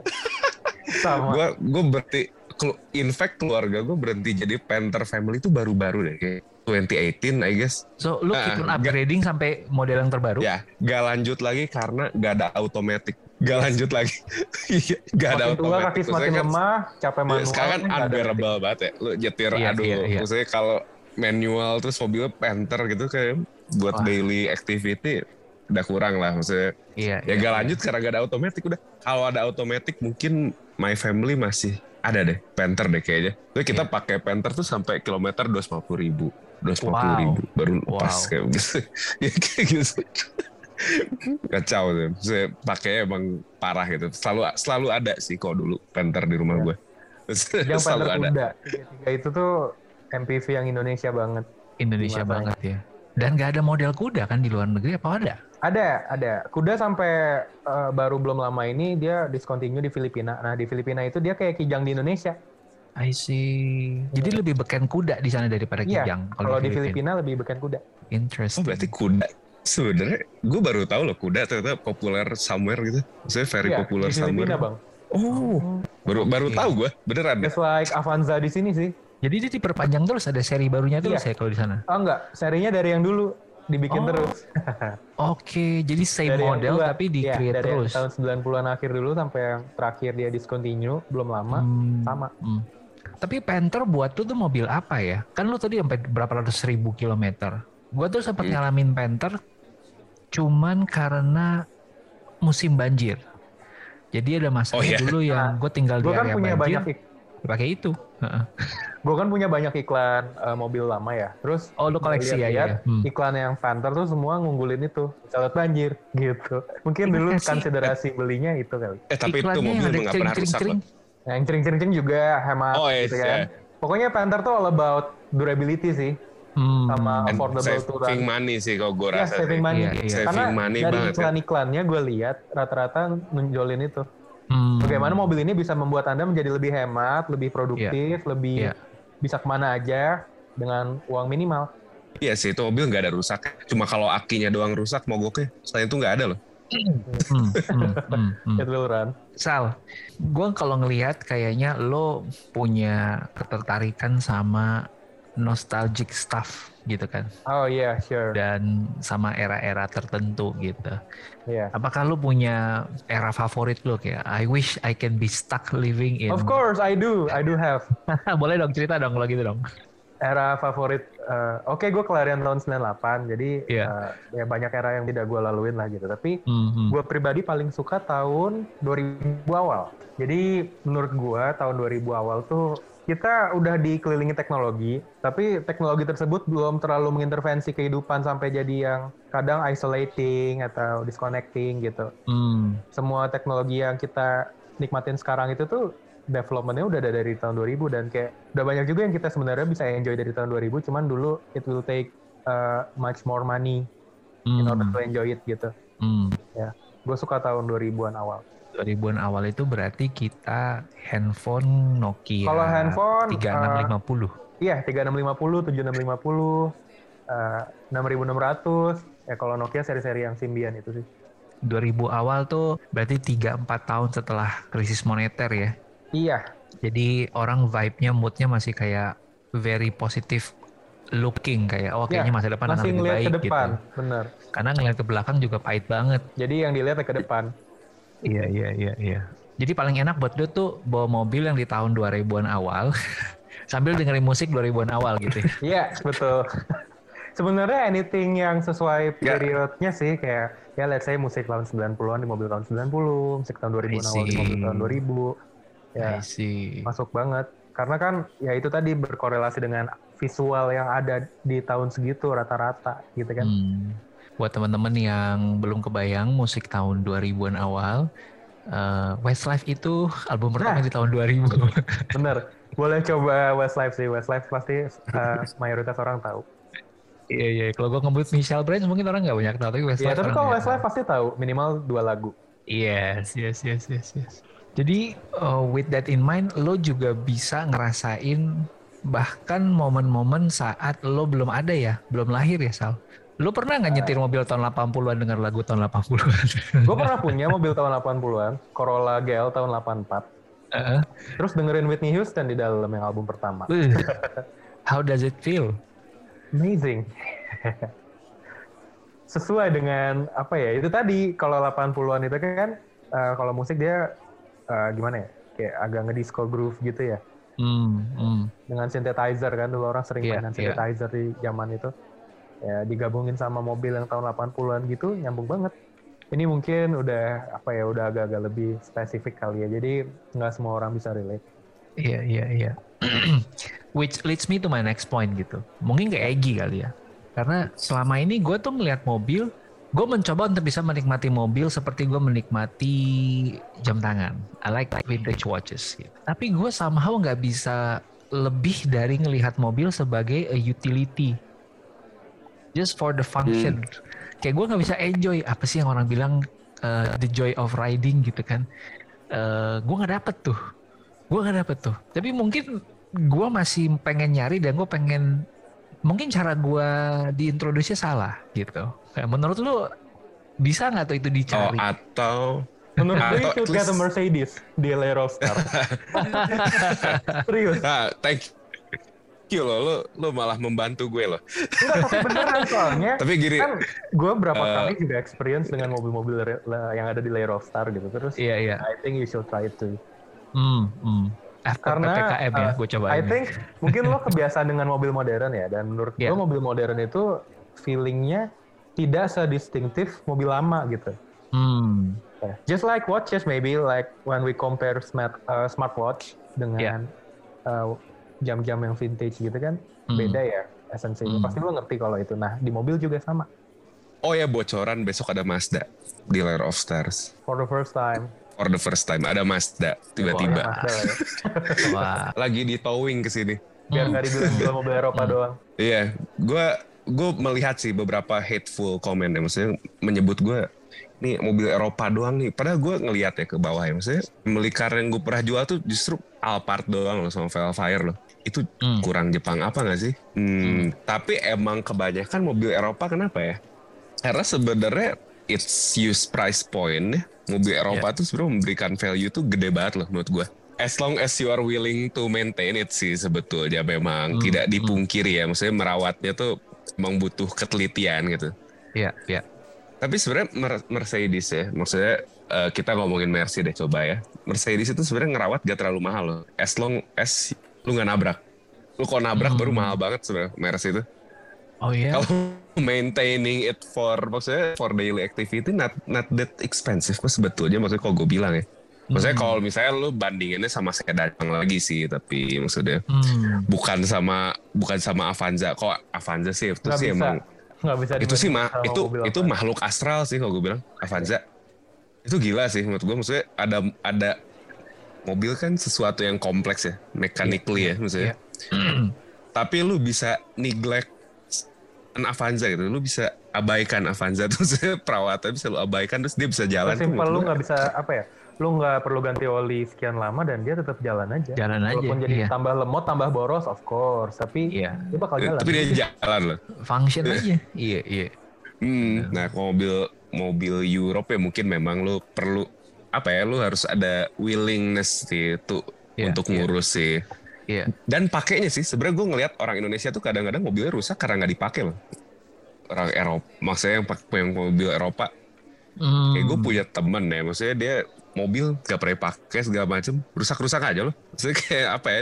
Sama. Gue gue berarti kelu- in fact keluarga gue berhenti jadi Panther family itu baru-baru deh kayak 2018 I guess. So lu Ah, keep on upgrading sampai model yang terbaru? Ya, gak lanjut lagi karena gak ada automatic. Gak lanjut lagi. Iya, gak ada Makin tua automatic. kaki semakin kan- lemah, capek Ya, manual. sekarang kan unbearable banget ya. Lu nyetir Iya, aduh. iya, iya. Maksudnya kalau manual terus mobilnya Panther gitu kayak buat Wah. daily activity udah kurang lah maksudnya. Iya. Ya iya, gak iya. lanjut karena gak ada automatic udah. Kalau ada automatic mungkin my family masih ada deh Panther deh kayaknya. Terus kita Iya. pakai Panther tuh sampai kilometer 250 ribu. 250 Wow. ribu baru Wow. pas kayak gitu. ya kayak gitu. Kacau tuh. Saya pakai emang parah gitu. Selalu selalu ada sih kok dulu Panther di rumah Iya. gue. Yang selalu Panther ada. Kuda. Tiga-tiga itu tuh MPV yang Indonesia banget. Indonesia Gimana banget ya. Dan gak ada model kuda kan di luar negeri apa ada? Ada, ada. Kuda sampai eh, baru belum lama ini dia discontinue di Filipina. Nah di Filipina itu dia kayak kijang di Indonesia. I see. Jadi lebih beken kuda di sana daripada Iya. kijang Kalau di Filipina lebih beken kuda. Oh Interesting. berarti kuda sebenarnya gue baru tahu loh kuda ternyata populer somewhere gitu. Maksudnya very Iya, popular di Filipina somewhere. bang. Oh, baru baru Oke. tahu gue beneran deh. Just like Avanza di sini sih. Jadi dia diperpanjang terus ada seri barunya terus Iya. ya kalau di sana. Oh enggak, serinya dari yang dulu dibikin Oh, terus. Oke, jadi same dari model tua. tapi di Iya, create dari terus. tahun 90-an akhir dulu sampai yang terakhir dia discontinue belum lama Hmm, sama. hmm. Tapi Panther buat lu tuh mobil apa ya? Kan lu tadi sampai berapa ratus ribu kilometer. Gua tuh sempat Hmm. ngalamin Panther cuman karena musim banjir. Jadi ada masanya Oh, iya. dulu yang gue tinggal di Gue kan area punya banjir, banyak pakai itu. Heeh. gue kan punya banyak iklan eh, mobil lama ya. Terus Oh, lu koleksi ya, ya. Hmm. iklan yang Panther tuh semua ngunggulin itu calot banjir gitu. Mungkin Ini dulu konsiderasi belinya itu kali. Eh tapi itu Iklannya mobil yang ada emang gak pernah rusak loh. Nah, Yang cering-cering juga hemat Oh, yes, gitu kan. ya. Pokoknya Panther tuh all about durability sih Hmm. sama And affordable to saving run. money sih kalau gue Ya, rasa saving sih. money. Iya, iya. Karena Saving money dari banget kan. iklan-iklannya gue lihat rata-rata nunjolin itu. Hmm. Bagaimana mobil ini bisa membuat Anda menjadi lebih hemat, lebih produktif, lebih Iya. bisa ke mana aja dengan uang minimal. Iya sih itu mobil nggak ada rusak. Cuma kalau akinya doang rusak mogoknya. Selain itu nggak ada loh. Hmm, hmm, hmm, hmm. Sal, gue kalau ngelihat kayaknya lo punya ketertarikan sama nostalgic stuff gitu kan, Oh iya, sure. dan sama era-era tertentu gitu. Iya. Apakah lo punya era favorit lo kayak I wish I can be stuck living in? Of course, I do. I do have. Boleh dong cerita dong kalau gitu dong. Era favorit, eh, oke gue kelahiran tahun 98, jadi Iya. eh, ya banyak era yang tidak gue laluin lah gitu. Tapi Hmm, hmm. gue pribadi paling suka tahun 2000 awal. Jadi menurut gue tahun 2000 awal tuh kita udah dikelilingi teknologi, tapi teknologi tersebut belum terlalu mengintervensi kehidupan sampai jadi yang kadang isolating atau disconnecting gitu. Hmm. Semua teknologi yang kita nikmatin sekarang itu tuh developmentnya udah ada dari tahun 2000 dan kayak udah banyak juga yang kita sebenarnya bisa enjoy dari tahun 2000, cuman dulu it will take uh, much more money in order Hmm. to enjoy it gitu. Hmm. Gue suka tahun 2000-an awal. 2000-an awal itu berarti kita handphone Nokia Kalau handphone, 3650. Iya, 3650, 7650, uh, 6600. Ya kalau Nokia seri-seri yang Symbian itu sih. 2000 awal tuh berarti 3-4 tahun setelah krisis moneter ya. Iya, Jadi orang vibe-nya, mood-nya masih kayak very positive looking kayak oh kayaknya Ya, masa depan akan lebih baik ke depan, gitu. bener. Karena ngeliat ke belakang juga pahit banget. Jadi yang dilihat ke depan. Iya iya iya iya. Jadi paling enak buat lu tuh bawa mobil yang di tahun 2000-an awal sambil dengerin musik 2000-an awal gitu. ya. Iya, betul. Sebenarnya anything yang sesuai Ya. periodnya sih kayak ya let's say musik tahun 90-an di mobil tahun 90, musik tahun 2000 I awal di mobil tahun 2000. I Ya, masuk banget. Karena kan ya itu tadi berkorelasi dengan visual yang ada di tahun segitu rata-rata gitu kan. Hmm. Buat teman-teman yang belum kebayang musik tahun 2000-an awal, eh, Westlife itu album pertama Nah. di tahun 2000. Bener. Boleh coba Westlife sih. Westlife pasti uh, mayoritas orang tahu. Iya iya. Kalau gue ngebut Michelle Branch mungkin orang nggak banyak tahu. Tapi Westlife. Iya tapi kalau Westlife pasti tahu minimal dua lagu. Yes yes yes yes yes. Jadi uh, with that in mind, lo juga bisa ngerasain bahkan momen-momen saat lo belum ada ya, belum lahir ya Sal. Lo pernah nggak nyetir mobil tahun 80-an dengar lagu tahun 80-an? gue pernah punya mobil tahun 80-an, Corolla GL tahun 84. Uh-huh. Terus dengerin Whitney Houston di dalam yang album pertama. How does it feel? Amazing. Sesuai dengan apa ya? Itu tadi kalau 80-an itu kan uh, kalau musik dia uh, gimana ya? Kayak agak ngedisco groove gitu ya. Hmm, hmm. Dengan synthesizer kan dulu orang sering yeah, dengan iya. synthesizer yeah. di zaman itu ya digabungin sama mobil yang tahun 80-an gitu nyambung banget ini mungkin udah apa ya udah agak-agak lebih spesifik kali ya jadi nggak semua orang bisa relate iya iya iya which leads me to my next point gitu mungkin kayak Egi kali ya karena selama ini gue tuh ngeliat mobil gue mencoba untuk bisa menikmati mobil seperti gue menikmati jam tangan. I like vintage watches. Gitu. Tapi gue somehow nggak bisa lebih dari ngelihat mobil sebagai a utility just for the function. Hmm. Kayak gue nggak bisa enjoy apa sih yang orang bilang uh, the joy of riding gitu kan. Uh, gue nggak dapet tuh, gue nggak dapet tuh. Tapi mungkin gue masih pengen nyari dan gue pengen mungkin cara gue diintroduksi salah gitu. Menurut lu bisa nggak tuh itu dicari? Oh, atau Menurut gue itu kayak Mercedes di Star. Serius. Nah, thank you loh, lo lo malah membantu gue loh. Enggak, tapi beneran soalnya. tapi gini, kan gue berapa uh, kali juga experience dengan mobil-mobil yang ada di Layer of Star gitu terus. Iya iya. I think you should try it too. Hmm, hmm. Karena PPKM ya, uh, gue coba. I think mungkin lo kebiasaan dengan mobil modern ya, dan menurut yeah. gue mobil modern itu feelingnya tidak sedistinktif mobil lama gitu. Hmm. Just like watches maybe like when we compare smart uh, smartwatch dengan yeah. uh, jam-jam yang vintage gitu kan hmm. beda ya esensinya. Hmm. Pasti lo ngerti kalau itu. Nah di mobil juga sama. Oh ya bocoran besok ada Mazda di Lair of Stars. For the first time. For the first time ada Mazda tiba-tiba. Oh, ya. Wah. Lagi di towing ke sini. Biar nggak hmm. dibilang jual mobil Eropa hmm. doang. Iya, gue gue melihat sih beberapa hateful comment ya, maksudnya menyebut gue ini mobil Eropa doang nih. Padahal gue ngeliat ya ke bawah ya, maksudnya car yang gue pernah jual tuh justru Alphard doang loh sama Velfire loh itu hmm. kurang Jepang apa nggak sih? Hmm, hmm. Tapi emang kebanyakan mobil Eropa kenapa ya? Karena sebenarnya it's use price point ya. Mobil Eropa yeah. tuh sebenarnya memberikan value tuh gede banget loh menurut gue. As long as you are willing to maintain it sih sebetulnya memang hmm. tidak hmm. dipungkiri ya. Maksudnya merawatnya tuh emang butuh ketelitian gitu. Iya, yeah, iya. Yeah. Tapi sebenarnya Mercedes ya, maksudnya uh, kita ngomongin Mercy deh coba ya. Mercedes itu sebenarnya ngerawat gak terlalu mahal loh. As long as lu nggak nabrak. Lu kalau nabrak hmm. baru mahal banget sebenarnya Mercy itu oh iya? Kalau maintaining it for maksudnya for daily activity not not that expensive. Kok sebetulnya maksudnya kalau gue bilang ya. Maksudnya hmm. kalau misalnya lu bandinginnya sama sedan lagi sih tapi maksudnya hmm. bukan sama bukan sama Avanza. Kok Avanza sih? Itu gak sih bisa. emang Nggak bisa itu sih mah itu itu makhluk astral sih kalau gue bilang Avanza. Itu gila sih menurut gue maksudnya ada ada mobil kan sesuatu yang kompleks ya, mechanically yeah. ya maksudnya. Yeah. Tapi lu bisa neglect an Avanza gitu, lu bisa abaikan Avanza terus perawatan bisa lu abaikan terus dia bisa jalan. Simpel lu nggak bisa apa ya? Lu nggak perlu ganti oli sekian lama dan dia tetap jalan aja. Jalan aja. Walaupun jadi iya. tambah lemot, tambah boros, of course. Tapi iya. dia bakal jalan. Tapi dia jalan loh. Function aja. Iya, iya. Hmm, nah mobil mobil Europe ya mungkin memang lu perlu apa ya lu harus ada willingness sih tuh yeah, untuk iya. ngurus yeah. sih. Yeah. Dan pakainya sih sebenarnya gue ngelihat orang Indonesia tuh kadang-kadang mobilnya rusak karena nggak dipakai loh. Orang Eropa, maksudnya yang pakai yang mobil Eropa. Mm. Kayak gue punya temen ya, maksudnya dia mobil gak pernah pakai segala macem, rusak-rusak aja loh. Maksudnya kayak apa ya,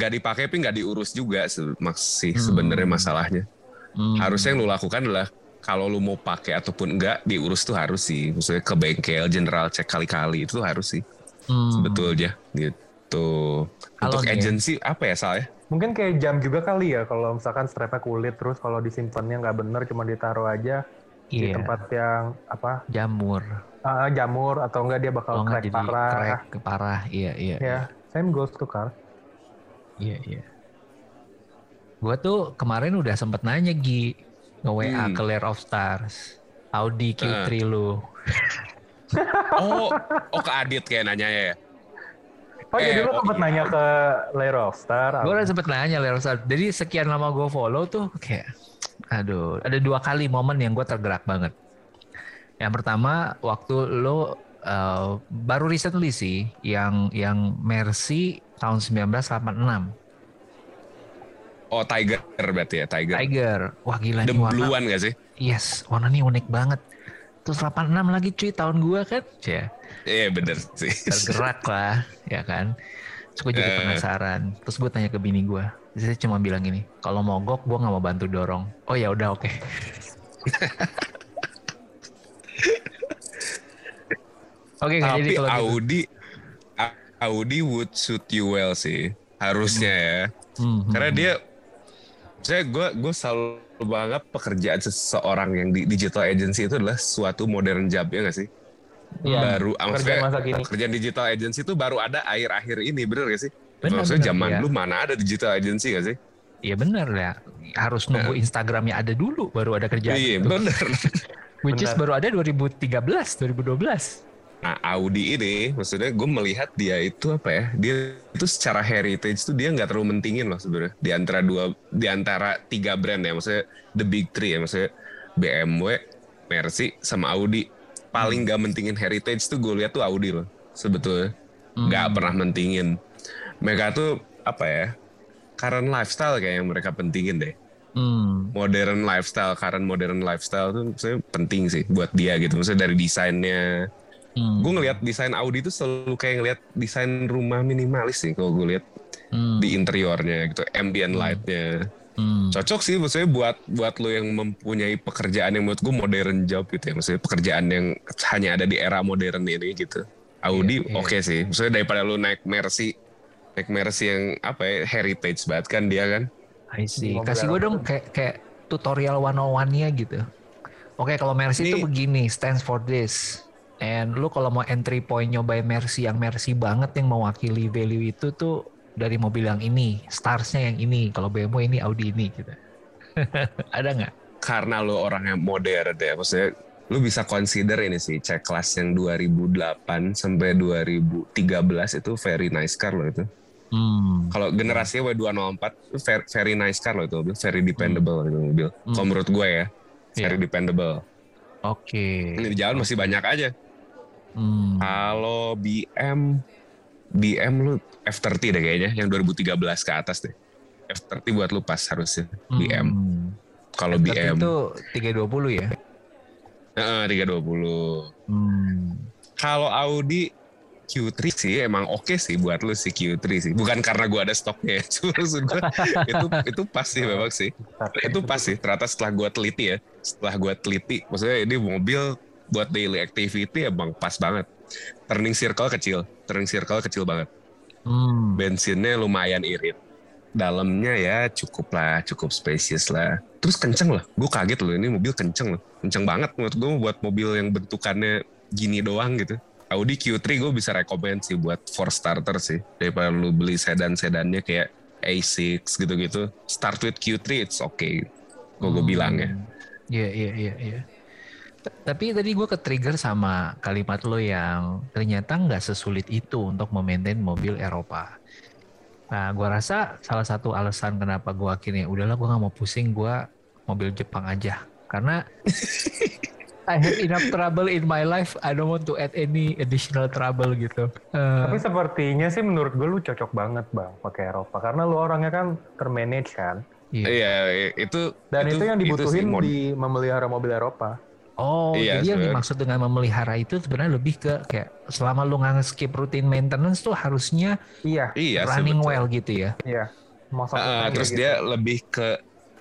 gak dipakai tapi gak diurus juga masih mm. sebenarnya masalahnya. Mm. Harusnya yang lu lakukan adalah kalau lu mau pakai ataupun enggak diurus tuh harus sih. Maksudnya ke bengkel general cek kali-kali itu tuh harus sih. Hmm. sebetulnya gitu. Halo untuk agensi apa ya soalnya mungkin kayak jam juga kali ya kalau misalkan strapnya kulit terus kalau disimpannya nggak bener cuma ditaruh aja yeah. di iya. tempat yang apa? Jamur. Uh, jamur atau enggak dia bakal crack parah. crack parah. Iya iya ya yeah. same goes to car Iya, iya. Gua tuh kemarin udah sempet nanya Gi nge-WA Hmm. ke Lair of Stars. Audi Q3 lu. Oh, oh ke Adit kayak nanya ya. Oh jadi Eh, lu oh, sempet iya. nanya ke Lair of Star. Gue udah sempet nanya Lair of Stars. Jadi sekian lama gue follow tuh kayak, aduh, ada dua kali momen yang gue tergerak banget. Yang pertama waktu lo uh, baru recently sih, yang yang Mercy tahun 1986. Oh Tiger berarti ya Tiger. Tiger. Wah gila The nih warna. Blue One gak sih? Yes, warna ini unik banget. Terus 86 lagi cuy tahun gua kan. Cia, Iya bener sih. tergerak lah, ya kan. Terus gue jadi Eh. penasaran. Terus gue tanya ke bini gue. Terus dia cuma bilang gini, kalau mogok gue nggak mau bantu dorong. Oh ya udah oke. Oke, nggak jadi kalau gitu. Audi Audi would suit you well sih. Harusnya ya. Hmm, hmm, Karena hmm. dia saya gue gue selalu banget pekerjaan seseorang yang di digital agency itu adalah suatu modern job ya gak sih? Iya. Baru Kerjaan maksudnya masa kini. kerjaan digital agency itu baru ada akhir-akhir ini bener gak sih? Bener, maksudnya bener, zaman dulu mana ada digital agency gak sih? Iya benar ya. Harus nunggu Instagramnya ada dulu baru ada kerjaan. Iya itu. bener. Which is baru ada 2013, 2012. Nah Audi ini maksudnya gue melihat dia itu apa ya? Dia itu secara heritage tuh dia nggak terlalu mentingin loh sebenarnya di antara dua di antara tiga brand ya maksudnya the big three ya maksudnya BMW, Mercy sama Audi paling nggak mentingin heritage tuh gue lihat tuh Audi loh sebetulnya nggak pernah mentingin. Mereka tuh apa ya? Current lifestyle kayak yang mereka pentingin deh Hmm. modern lifestyle, current modern lifestyle tuh saya penting sih buat dia gitu. Maksudnya dari desainnya. Hmm. Gue ngelihat desain Audi tuh selalu kayak ngelihat desain rumah minimalis sih kalau gue lihat Hmm. di interiornya gitu, ambient lightnya. Hmm. Cocok sih maksudnya buat buat lo yang mempunyai pekerjaan yang menurut gue modern job gitu ya. Maksudnya pekerjaan yang hanya ada di era modern ini gitu. Audi Iya, iya. oke sih. Maksudnya daripada lo naik Mercy, naik Mercy yang apa ya heritage banget kan dia kan. I see. Kasih gue dong kayak kayak tutorial 101-nya gitu. Oke, kalau Mercy itu Ini- begini, stands for this. And lu kalau mau entry point nyobain Mercy yang Mercy banget yang mewakili value itu tuh dari mobil yang ini, starsnya yang ini. Kalau BMW ini, Audi ini gitu. Ada nggak? karena lo orang yang modern ya maksudnya lu bisa consider ini sih cek kelas yang 2008 sampai 2013 itu very nice car lo itu Hmm. kalau generasinya W204 itu very, very nice car lo itu mobil very dependable itu mobil Hmm. kalau menurut gue ya very Iya. dependable Oke. ini di jalan masih banyak aja Hmm. kalau BM BM lu F30 deh kayaknya yang 2013 ke atas deh F30 buat lu pas harusnya BM Hmm. kalau Tapi BM itu 320 ya? Heeh, 320 Hmm. Kalau Audi Q3 sih emang oke sih buat lu sih Q3 sih. Bukan karena gua ada stoknya ya. Cuma itu itu pasti memang sih. Itu pasti. Ternyata setelah gua teliti ya. Setelah gua teliti. Maksudnya ini mobil buat daily activity emang pas banget. Turning circle kecil. Turning circle kecil banget. Hmm. Bensinnya lumayan irit. Dalamnya ya cukup lah. Cukup spacious lah. Terus kenceng lah. Gue kaget loh. Ini mobil kenceng loh. Kenceng banget menurut gue buat mobil yang bentukannya gini doang gitu. Audi Q3 gue bisa rekomend sih buat for starter sih daripada lu beli sedan-sedannya kayak A6 gitu-gitu start with Q3 it's okay gue gue bilang ya Iya, iya, iya, iya. T- Tapi tadi gue ke-trigger sama kalimat lo yang ternyata nggak sesulit itu untuk memaintain mobil Eropa. Nah, gue rasa salah satu alasan kenapa gue akhirnya udahlah gue nggak mau pusing, gue mobil Jepang aja. Karena I have enough trouble in my life, I don't want to add any additional trouble gitu. Eh, Tapi sepertinya sih menurut gue lu cocok banget bang pakai Eropa karena lu orangnya kan termanage kan. iya. iya itu Dan itu, yang sih dibutuhin mod- di memelihara mobil Eropa. Oh, Iya, jadi yang dimaksud dengan memelihara itu sebenarnya lebih ke kayak selama lu nggak skip routine maintenance tuh harusnya Iya, iya running betul. well gitu ya. iya. Masa Ah, terus dia lebih ke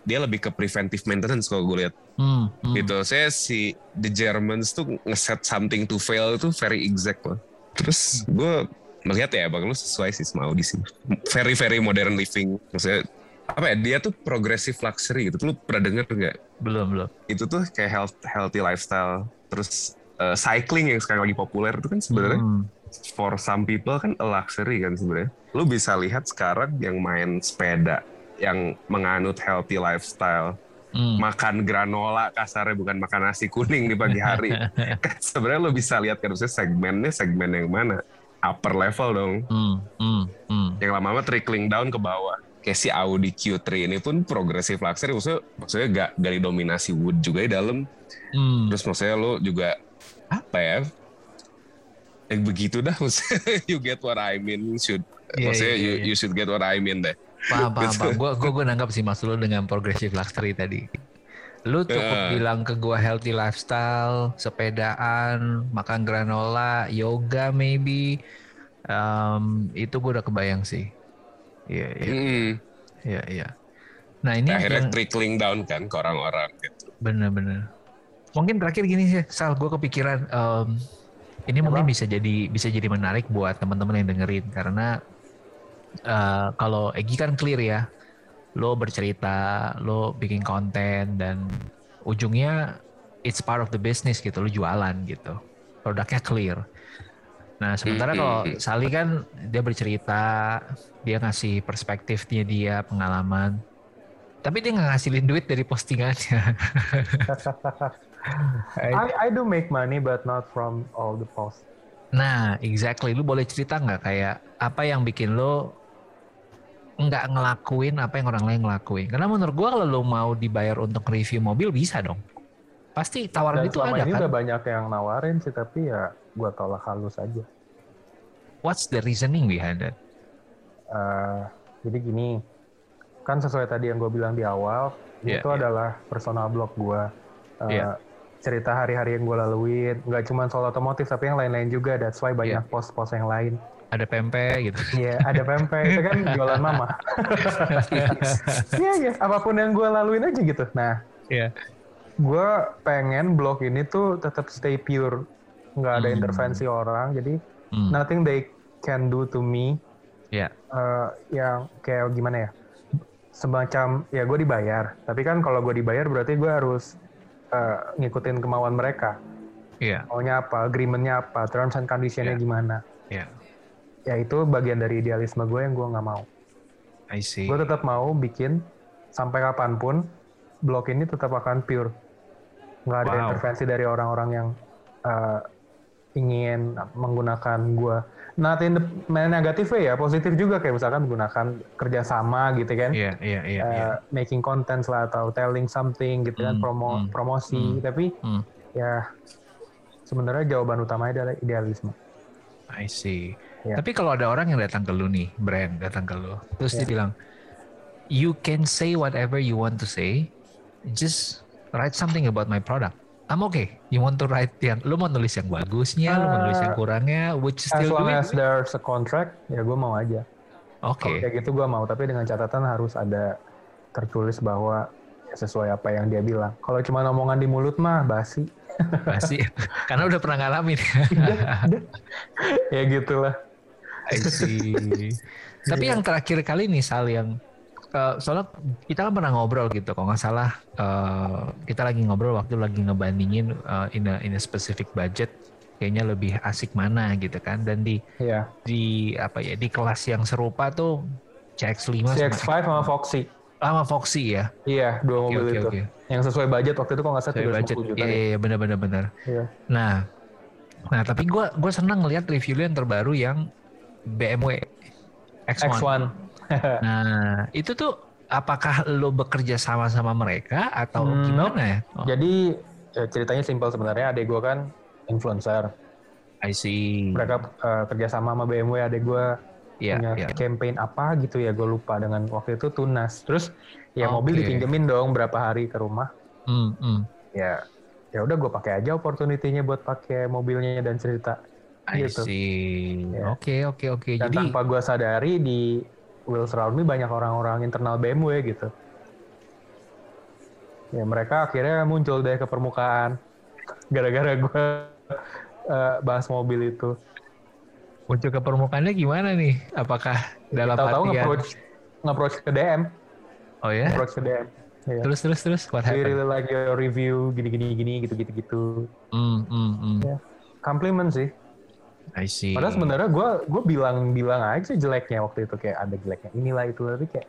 dia lebih ke preventive maintenance kalau gue lihat Hmm, hmm. gitu saya si the Germans tuh ngeset something to fail itu very exact loh terus gue melihat ya bang lu sesuai sih sama Audi sih very very modern living maksudnya apa ya dia tuh progressive luxury gitu lu pernah denger nggak Belum, belum. itu tuh kayak health, healthy lifestyle terus uh, cycling yang sekarang lagi populer itu kan sebenarnya Hmm, for some people kan a luxury kan sebenarnya. Lu bisa lihat sekarang yang main sepeda, yang menganut healthy lifestyle, hmm. makan granola kasarnya bukan makan nasi kuning di pagi hari. kan sebenarnya lu bisa lihat kan segmennya segmen yang mana? Upper level dong. Hmm. Hmm. Hmm. Yang lama-lama trickling down ke bawah. Kayak si Audi Q3 ini pun progressive luxury, maksudnya, maksudnya gak, gak didominasi wood juga di dalam. Hmm. Terus maksudnya lu juga apa ya yang begitu dah maksudnya you get what I mean should yeah, maksudnya yeah, yeah, you yeah. you should get what I mean deh paham paham paham gue gue gue nanggap sih maksud lu dengan progressive luxury tadi lu cukup uh. bilang ke gue healthy lifestyle sepedaan makan granola yoga maybe um, itu gue udah kebayang sih iya iya. Mm. iya iya. Nah ini akhirnya yang... trickling down kan ke orang-orang gitu. Bener mungkin terakhir gini sih sal gue kepikiran um, ini mungkin bisa jadi bisa jadi menarik buat teman-teman yang dengerin. Karena uh, kalau Egi kan clear ya, lo bercerita, lo bikin konten dan ujungnya it's part of the business gitu, lo jualan gitu, produknya clear. Nah sementara kalau Sali kan dia bercerita, dia ngasih perspektifnya dia, pengalaman, tapi dia nggak ngasilin duit dari postingannya. I, I do make money but not from all the posts. Nah, exactly. Lu boleh cerita nggak kayak apa yang bikin lo nggak ngelakuin apa yang orang lain ngelakuin? Karena menurut gua kalau lo mau dibayar untuk review mobil bisa dong. Pasti tawaran Dan itu ada ini kan? udah banyak yang nawarin sih, tapi ya gua tolak halus aja. What's the reasoning behind that? Uh, jadi gini, kan sesuai tadi yang gue bilang di awal, yeah, itu yeah. adalah personal blog gue. Uh, yeah cerita hari-hari yang gue laluin nggak cuma soal otomotif tapi yang lain-lain juga that's why banyak yeah. post-post yang lain ada pempek gitu iya yeah, ada pempek itu kan jualan mama iya yeah, iya yeah. apa pun yang gue laluin aja gitu nah yeah. gue pengen blog ini tuh tetap stay pure nggak ada hmm. intervensi orang jadi hmm. nothing they can do to me ya yeah. uh, yang kayak gimana ya semacam ya gue dibayar tapi kan kalau gue dibayar berarti gue harus uh, ngikutin kemauan mereka. Yeah. Maunya apa, agreementnya apa, terms and conditionnya yeah. gimana. Yeah. Ya itu bagian dari idealisme gue yang gue nggak mau. I see. Gue tetap mau bikin sampai kapan pun blog ini tetap akan pure. Nggak ada wow. intervensi dari orang-orang yang uh, ingin menggunakan gue not in the negatif ya positif juga kayak misalkan menggunakan kerjasama gitu kan yeah, yeah, yeah, uh, yeah. making content lah atau telling something gitu kan, mm, kan promo mm, promosi mm, tapi mm. ya sebenarnya jawaban utamanya adalah idealisme I see yeah. tapi kalau ada orang yang datang ke lu nih brand datang ke lu terus yeah. dia bilang you can say whatever you want to say just write something about my product I'm okay. You want to write yang lu mau nulis yang bagusnya, uh, lu mau nulis yang uh, kurangnya, which still as long as there's a contract, ya gue mau aja. Oke. Okay. Kayak gitu gue mau, tapi dengan catatan harus ada tertulis bahwa ya sesuai apa yang dia bilang. Kalau cuma omongan di mulut mah basi. Basi, karena udah pernah ngalamin. ya gitulah. I see. Tapi yang terakhir kali nih Sal yang uh, soalnya kita kan pernah ngobrol gitu kalau nggak salah uh, kita lagi ngobrol waktu lagi ngebandingin uh, in a in a specific budget kayaknya lebih asik mana gitu kan. Dan di yeah. di apa ya di kelas yang serupa tuh CX-5 CX-5 sama Foxy. Sama Foxy ya? Iya dua mobil okay, itu. okay. yang sesuai budget waktu itu kok nggak salah budget. juta iya iya benar benar benar. Iya. nah nah tapi gue gue senang ngelihat review yang terbaru yang BMW X1, X1 nah, itu tuh apakah lo bekerja sama sama mereka atau hmm, gimana ya? Oh. Jadi ya, ceritanya simpel sebenarnya. Adek gue kan influencer. I see. Mereka uh, kerja sama sama BMW. Adek gue yeah, punya yeah. campaign apa gitu ya. Gue lupa dengan waktu itu tunas. Terus ya okay. mobil dipinjemin dong berapa hari ke rumah. Mm, mm. Ya ya udah gue pakai aja opportunity-nya buat pakai mobilnya dan cerita. I gitu. see. Ya. Oke oke oke. Jadi tanpa gue sadari di Wheels Around Me banyak orang-orang internal BMW gitu. Ya mereka akhirnya muncul deh ke permukaan gara-gara gue uh, bahas mobil itu. Muncul ke permukaannya gimana nih? Apakah dalam Tahu -tahu artian... approach approach ke DM. Oh ya? Approach ke DM. Yeah. Terus terus terus what happened? really like your review gini gini gini gitu gitu gitu. Mm, mm, mm. Ya, compliment sih. I see. Padahal sebenarnya gue gue bilang bilang aja sih jeleknya waktu itu kayak ada jeleknya inilah itu tapi kayak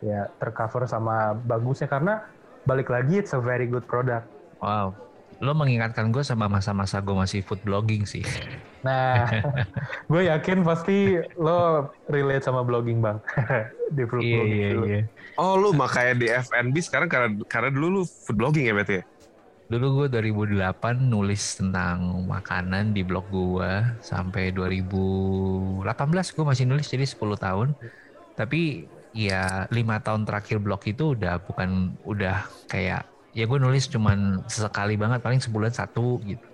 ya tercover sama bagusnya karena balik lagi it's a very good product. Wow, lo mengingatkan gue sama masa-masa gue masih food blogging sih. Nah, gue yakin pasti lo relate sama blogging bang di food Iya blogging iya dulu. iya. Oh lu makanya di FNB sekarang karena karena dulu lu food blogging ya berarti ya? Dulu gue 2008 nulis tentang makanan di blog gue sampai 2018 gue masih nulis jadi 10 tahun. Tapi ya lima tahun terakhir blog itu udah bukan udah kayak ya gue nulis cuman sesekali banget paling sebulan satu gitu.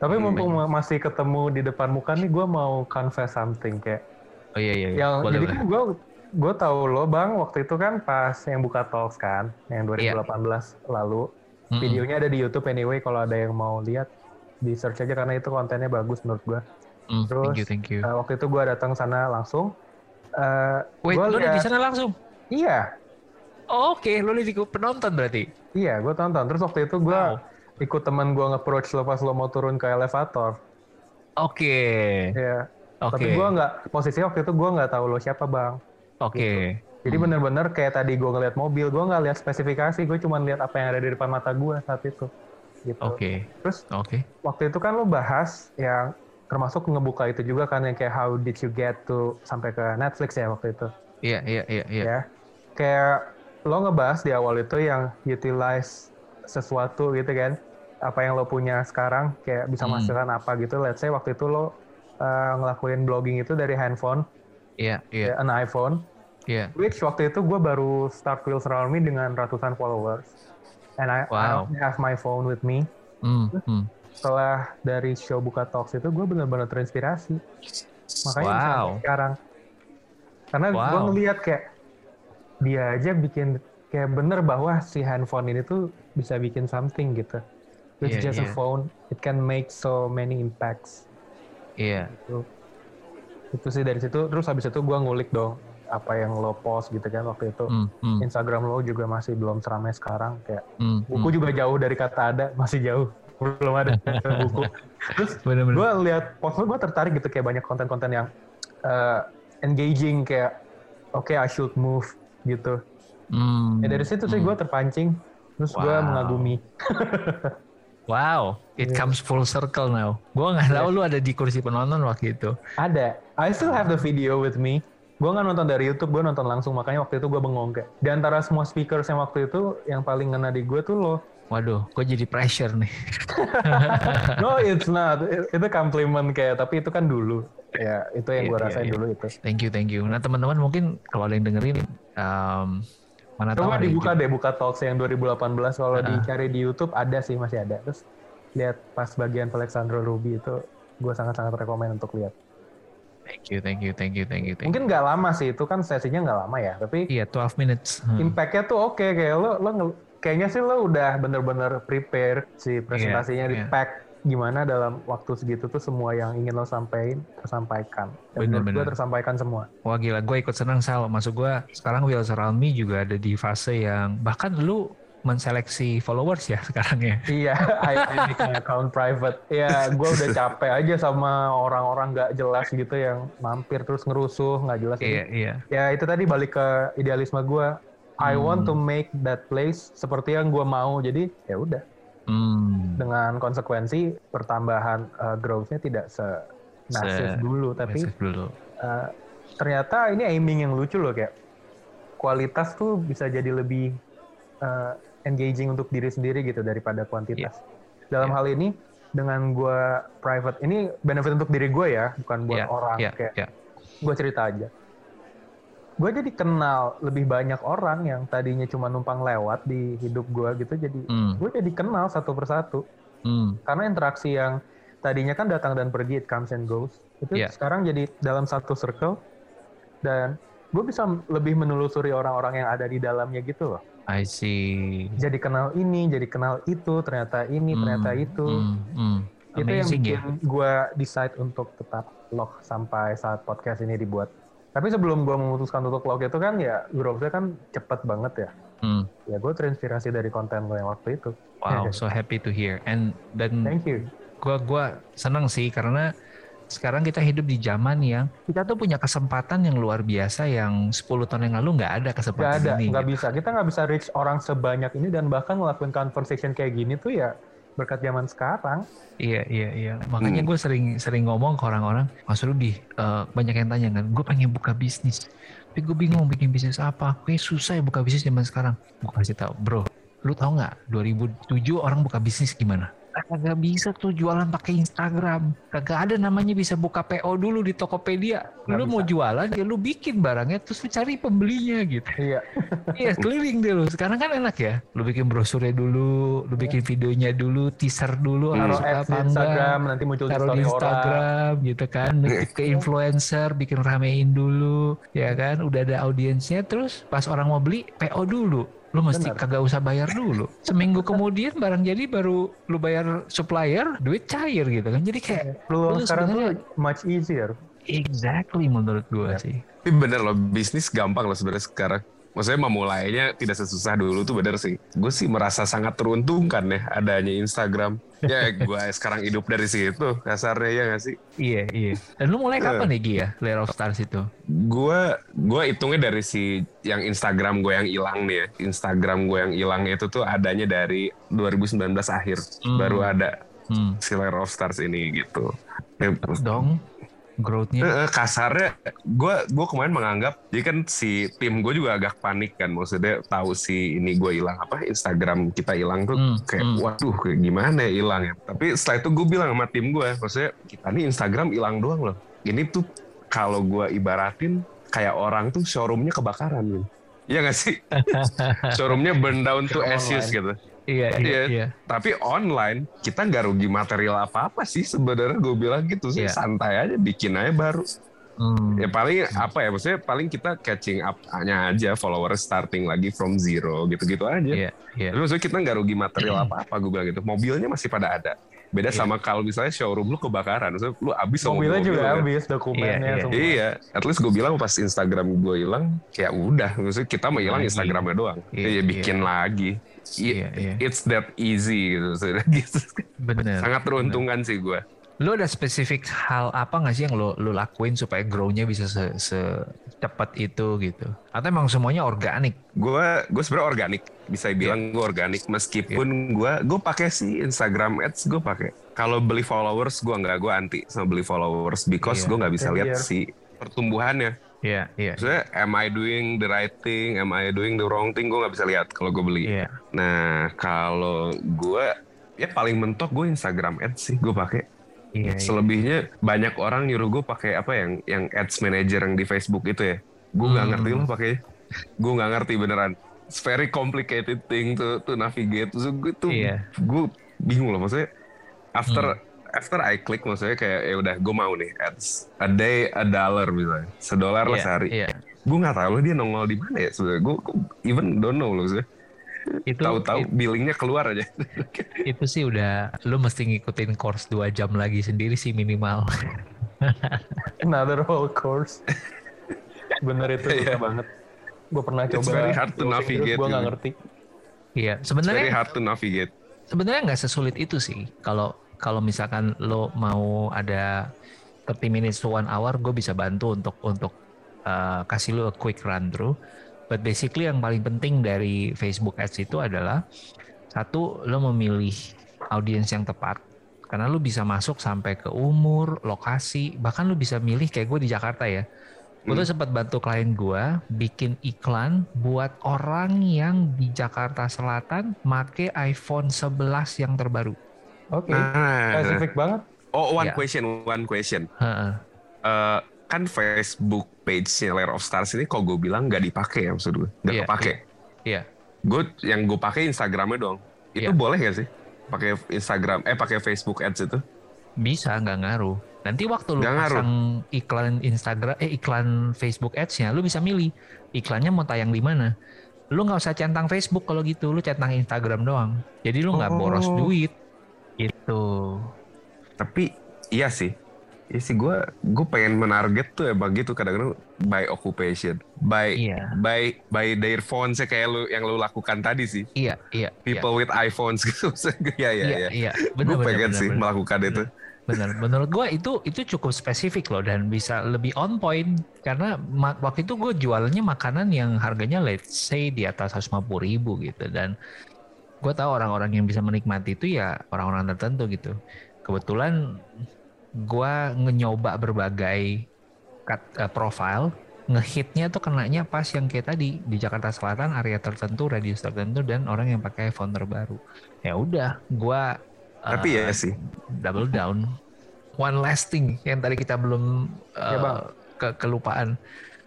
Tapi Iya, mumpung masih ketemu di depan muka nih, gue mau confess something kayak Oh iya iya. iya. yang Boleh, jadi kan gue gue tahu lo bang waktu itu kan pas yang buka talks kan yang Iya. 2018 lalu Mm-mm. videonya ada di YouTube anyway kalau ada yang mau lihat di search aja karena itu kontennya bagus menurut gue. Mm, terus, thank you thank you. Uh, waktu itu gue datang sana langsung. Uh, Wait, gua lo udah di sana langsung? Iya, Oh, Oke, lo di penonton berarti. iya gue tonton. Terus waktu itu gue Wow. ikut teman gue nge-approach lo pas lo mau turun ke elevator. Oke. Iya. Oke. Tapi gue nggak posisinya waktu itu gue nggak tahu lo siapa bang. Oke. Jadi Hmm. bener-bener kayak tadi gue ngeliat mobil, gue nggak lihat spesifikasi, gue cuma lihat apa yang ada di depan mata gue saat itu. Gitu. Oke. Terus Oke. waktu itu kan lo bahas yang termasuk ngebuka itu juga kan yang kayak how did you get to sampai ke Netflix ya waktu itu. Iya iya iya iya. Ya. Kayak lo ngebahas di awal itu yang utilize sesuatu gitu kan. Apa yang lo punya sekarang kayak bisa Hmm. menghasilkan apa gitu. Let's say waktu itu lo uh, ngelakuin blogging itu dari handphone, Iya iya ya, an iPhone. Iya. Which waktu itu gue baru start Wheels Around Me dengan ratusan followers. And I, I Wow. only have my phone with me. Hmm, hmm. Setelah dari show Buka Talks itu gue benar-benar terinspirasi. Makanya Wow. sekarang. Karena gue Wow. ngeliat kayak dia aja bikin kayak bener bahwa si handphone ini tuh bisa bikin something gitu. It's Iya, just a iya. phone. It can make so many impacts. Iya. Itu, itu sih dari situ. Terus habis itu gue ngulik dong apa yang lo post gitu kan waktu itu. Hmm, hmm, Instagram lo juga masih belum seramai sekarang kayak hmm, buku juga jauh dari kata ada masih jauh belum ada buku terus gue lihat post lo gue tertarik gitu kayak banyak konten-konten yang uh, engaging kayak oke I should move gitu Hmm, ya dari situ sih hmm. gue terpancing terus gue Wow. mengagumi Wow, it Iya. comes full circle now. Gua nggak tahu lu ada di kursi penonton waktu itu. ada I still have the video with me gue nggak nonton dari YouTube gue nonton langsung makanya waktu itu gue bengong kayak di antara semua speakers yang waktu itu yang paling ngena di gue tuh lo Waduh, gue jadi pressure nih. no it's not It- itu compliment kayak tapi itu kan dulu ya itu yang gue iya, rasain iya. dulu itu Thank you, thank you. Nah teman-teman mungkin kalau ada yang dengerin, um, mana tahu Coba ada dibuka deh buka talks yang 2018 kalau Ah. dicari di YouTube ada sih masih ada. Terus lihat pas bagian Alexandro Ruby itu gue sangat-sangat rekomend untuk lihat. Thank you, thank you, thank you, thank you, thank you. Mungkin nggak lama sih itu kan sesinya nggak lama ya, tapi Iya, 12 minutes. Hmm. impactnya tuh oke kayak lo lo kayaknya sih lo udah bener-bener prepare si presentasinya di iya. pack gimana dalam waktu segitu tuh semua yang ingin lo sampaikan tersampaikan. Dan menurut gue tersampaikan semua. Wah gila, gue ikut senang Sal. Masuk gue sekarang Around Me juga ada di fase yang bahkan lu menseleksi followers ya sekarang ya. Iya, I, account private. Ya, gue udah capek aja sama orang-orang nggak jelas gitu yang mampir terus ngerusuh nggak jelas. Iya, Jadi, iya. Ya itu tadi balik ke idealisme gue. I Hmm. want to make that place seperti yang gue mau. Jadi ya udah Hmm. dengan konsekuensi pertambahan uh, growth-nya tidak se Se- dulu, tapi dulu. uh, ternyata ini aiming yang lucu loh kayak kualitas tuh bisa jadi lebih uh, engaging untuk diri sendiri gitu daripada kuantitas. Dalam Iya. hal ini dengan gue private ini benefit untuk diri gue ya, bukan buat Iya, orang iya, kayak iya. gue cerita aja. Gue jadi kenal lebih banyak orang yang tadinya cuma numpang lewat di hidup gue gitu, jadi Hmm. gue jadi kenal satu persatu Hmm. karena interaksi yang tadinya kan datang dan pergi it comes and goes itu Iya. sekarang jadi dalam satu circle dan gue bisa lebih menelusuri orang-orang yang ada di dalamnya gitu loh I see. jadi kenal ini jadi kenal itu ternyata ini Hmm, ternyata itu hmm, hmm. itu yang Amazing bikin ya. gue decide untuk tetap log sampai saat podcast ini dibuat tapi sebelum gue memutuskan untuk log itu kan ya growth-nya kan cepet banget ya Hmm. ya gue terinspirasi dari konten lo yang waktu itu Wow, so happy to hear. And dan thank you gua gua senang sih karena sekarang kita hidup di zaman yang kita tuh punya kesempatan yang luar biasa yang 10 tahun yang lalu nggak ada kesempatan Gak ada, ini. nggak gitu. bisa. Kita nggak bisa reach orang sebanyak ini dan bahkan ngelakuin conversation kayak gini tuh ya berkat zaman sekarang. Iya iya iya. Makanya gue sering sering ngomong ke orang-orang, Mas Rudi eh, banyak yang tanya kan, gue pengen buka bisnis, tapi gue bingung bikin bisnis apa. Kayak susah ya buka bisnis zaman sekarang. Gue kasih tau, bro, lu tau nggak 2007 orang buka bisnis gimana? Kagak bisa tuh jualan pakai Instagram. Kagak ada namanya bisa buka PO dulu di Tokopedia. Nggak lu mau bisa. jualan ya lu bikin barangnya terus lu cari pembelinya gitu. Iya. Iya keliling deh lu. Sekarang kan enak ya. Lu bikin brosurnya dulu, lu bikin videonya dulu, teaser dulu, Taruh harus apa. Instagram, nanti muncul di story di orang. Instagram gitu kan, ke influencer, bikin ramein dulu, ya kan. Udah ada audiensnya, terus pas orang mau beli, PO dulu. Lu mesti Benar. kagak usah bayar dulu. Seminggu kemudian barang jadi baru lu bayar supplier, duit cair gitu kan. Jadi kayak Peluang lu sekarang tuh much easier. exactly menurut gua Ya. sih. Tapi bener loh, bisnis gampang loh sebenarnya sekarang. Maksudnya memulainya tidak sesusah dulu tuh bener sih. Gue sih merasa sangat teruntungkan ya adanya Instagram. Ya gue sekarang hidup dari situ kasarnya ya gak sih? Iya, iya. Dan lu mulai kapan nih Gi ya, Lair of Stars itu? Gue gue hitungnya dari si yang Instagram gue yang hilang nih ya. Instagram gue yang hilang itu tuh adanya dari 2019 akhir. Hmm. Baru ada Hmm. si Lair of Stars ini gitu. Ya, Dong, growth-nya. Eh, eh, kasarnya gue gue kemarin menganggap jadi kan si tim gue juga agak panik kan maksudnya tahu si ini gue hilang apa Instagram kita hilang tuh Hmm, kayak hmm. waduh kayak gimana ya hilang ya tapi setelah itu gue bilang sama tim gue maksudnya kita nih Instagram hilang doang loh ini tuh kalau gue ibaratin kayak orang tuh showroomnya kebakaran gitu. Iya gak sih? showroomnya burn down to ashes gitu. Iya, iya, Iya. iya. Tapi online kita nggak rugi material apa-apa sih sebenarnya gue bilang gitu sih Iya. santai aja bikin aja baru. Hmm. Ya paling apa ya maksudnya paling kita catching up-nya aja followers starting lagi from zero gitu-gitu aja. Iya, iya. Tapi maksudnya kita nggak rugi material apa-apa gue bilang gitu. Mobilnya masih pada ada. Beda Iya. sama kalau misalnya showroom lu kebakaran, maksudnya lu abis Mobilnya mobil, juga kan. habis dokumennya Iya, iya. semua. Iya, at least gue bilang pas Instagram gue hilang, kayak udah, maksudnya kita mau hilang Lagi. Instagramnya doang, Iya, ya bikin lagi. Iya, iya. It's that easy gitu, gitu. Bener. Sangat teruntungan sih gue. Lu ada spesifik hal apa nggak sih yang lu, lu lakuin supaya grow-nya bisa se, secepat itu gitu? Atau emang semuanya organik? Gue gue sebenarnya organik, bisa bilang Iya. gue organik meskipun gue gue pakai sih Instagram Ads gue pakai. Kalau beli followers gue nggak, gue anti sama beli followers because Iya. gue nggak bisa lihat si pertumbuhannya. Iya, iya. Maksudnya, am I doing the right thing? Am I doing the wrong thing? Gue nggak bisa lihat kalau gue beli. Iya. Nah, kalau gue ya paling mentok gue Instagram Ads sih gue pakai. Iya, iya. Selebihnya banyak orang nyuruh gue pakai apa yang yang Ads Manager yang di Facebook itu ya. Gue nggak Hmm. ngerti loh pakai. Gue nggak ngerti beneran. It's very complicated thing to to navigate. Terus gue tuh Iya. gue bingung loh maksudnya. After Hmm. After I click maksudnya kayak ya udah gue mau nih ads a day a dollar misalnya sedolar lah Iya, sehari Iya. gue nggak tahu loh dia nongol di mana ya sebenarnya gue even don't know loh sebenarnya Itu tahu-tahu billingnya keluar aja itu sih udah lu mesti ngikutin course 2 jam lagi sendiri sih minimal. Another whole course. Bener itu Iya. susah banget. Gue pernah It's coba. very hard to navigate, Gue nggak ngerti. Iya, It's very sebenarnya hard to navigate sebenarnya nggak sesulit itu sih. Kalau kalau misalkan lo mau ada 30 minutes to one hour, gue bisa bantu untuk untuk uh, kasih lo a quick run through. But basically yang paling penting dari Facebook Ads itu adalah satu lo memilih audiens yang tepat karena lo bisa masuk sampai ke umur, lokasi, bahkan lo bisa milih kayak gue di Jakarta ya. Gue tuh sempat bantu klien gue bikin iklan buat orang yang di Jakarta Selatan make iPhone 11 yang terbaru. Oke. nah Spesifik banget. oh one Iya. question one question Heeh. Eh, kan Facebook page-nya Lair of Stars ini kok gue bilang nggak dipakai ya maksud gue nggak Iya, kepake Iya. gue yang gue pakai Instagramnya doang itu Iya. boleh gak sih pakai Instagram eh pakai Facebook Ads itu Bisa nggak ngaruh. Nanti waktu lu ngaruh. pasang iklan Instagram eh iklan Facebook Ads-nya, lu bisa milih iklannya mau tayang di mana. Lu nggak usah centang Facebook kalau gitu, lu centang Instagram doang. Jadi lu nggak Oh. boros duit. Itu. tapi iya sih Iya sih gue gue pengen menarget tuh ya begitu kadang-kadang by occupation by Iya. by by their phones kayak lu yang lu lakukan tadi sih Iya, iya. people with iPhones gitu ya ya iya, ya iya, iya. gue pengen benar, sih benar. melakukan itu bener. Menurut gue itu itu cukup spesifik loh dan bisa lebih on point karena waktu itu gue jualannya makanan yang harganya let's say di atas 150 ribu gitu dan gue tahu orang-orang yang bisa menikmati itu ya orang-orang tertentu gitu. Kebetulan gue nyoba berbagai cut, uh, profile ngehitnya tuh kenanya pas yang kayak tadi di Jakarta Selatan area tertentu radius tertentu dan orang yang pakai iPhone terbaru ya udah tapi uh, ya sih double down one last thing yang tadi kita belum uh, ya bang. ke kelupaan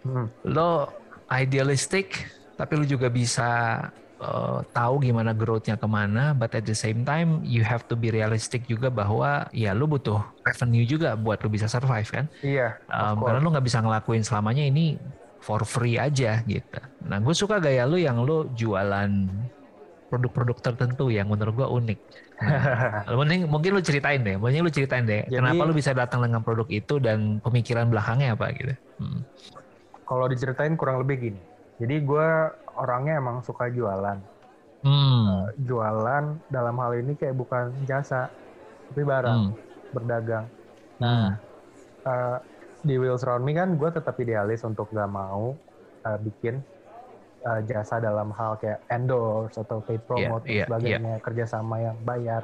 hmm. lo idealistic tapi lo juga bisa uh, tahu gimana growth-nya ke mana, but at the same time you have to be realistic juga bahwa ya lu butuh revenue juga buat lu bisa survive kan? Iya. Um, karena lu nggak bisa ngelakuin selamanya ini for free aja gitu. Nah gue suka gaya lu yang lu jualan produk-produk tertentu yang menurut gue unik. Nah, mending mungkin lu ceritain deh, mending lu ceritain deh, Jadi, kenapa lu bisa datang dengan produk itu dan pemikiran belakangnya apa gitu. Hmm. Kalau diceritain kurang lebih gini. Jadi gue orangnya emang suka jualan. Hmm. Uh, jualan dalam hal ini kayak bukan jasa, tapi barang, hmm. berdagang. Nah, uh, di Wheels Round Me kan gue tetap idealis untuk gak mau uh, bikin uh, jasa dalam hal kayak endorse atau paid iya, promote yeah, yeah, sebagainya, yeah. kerjasama yang bayar.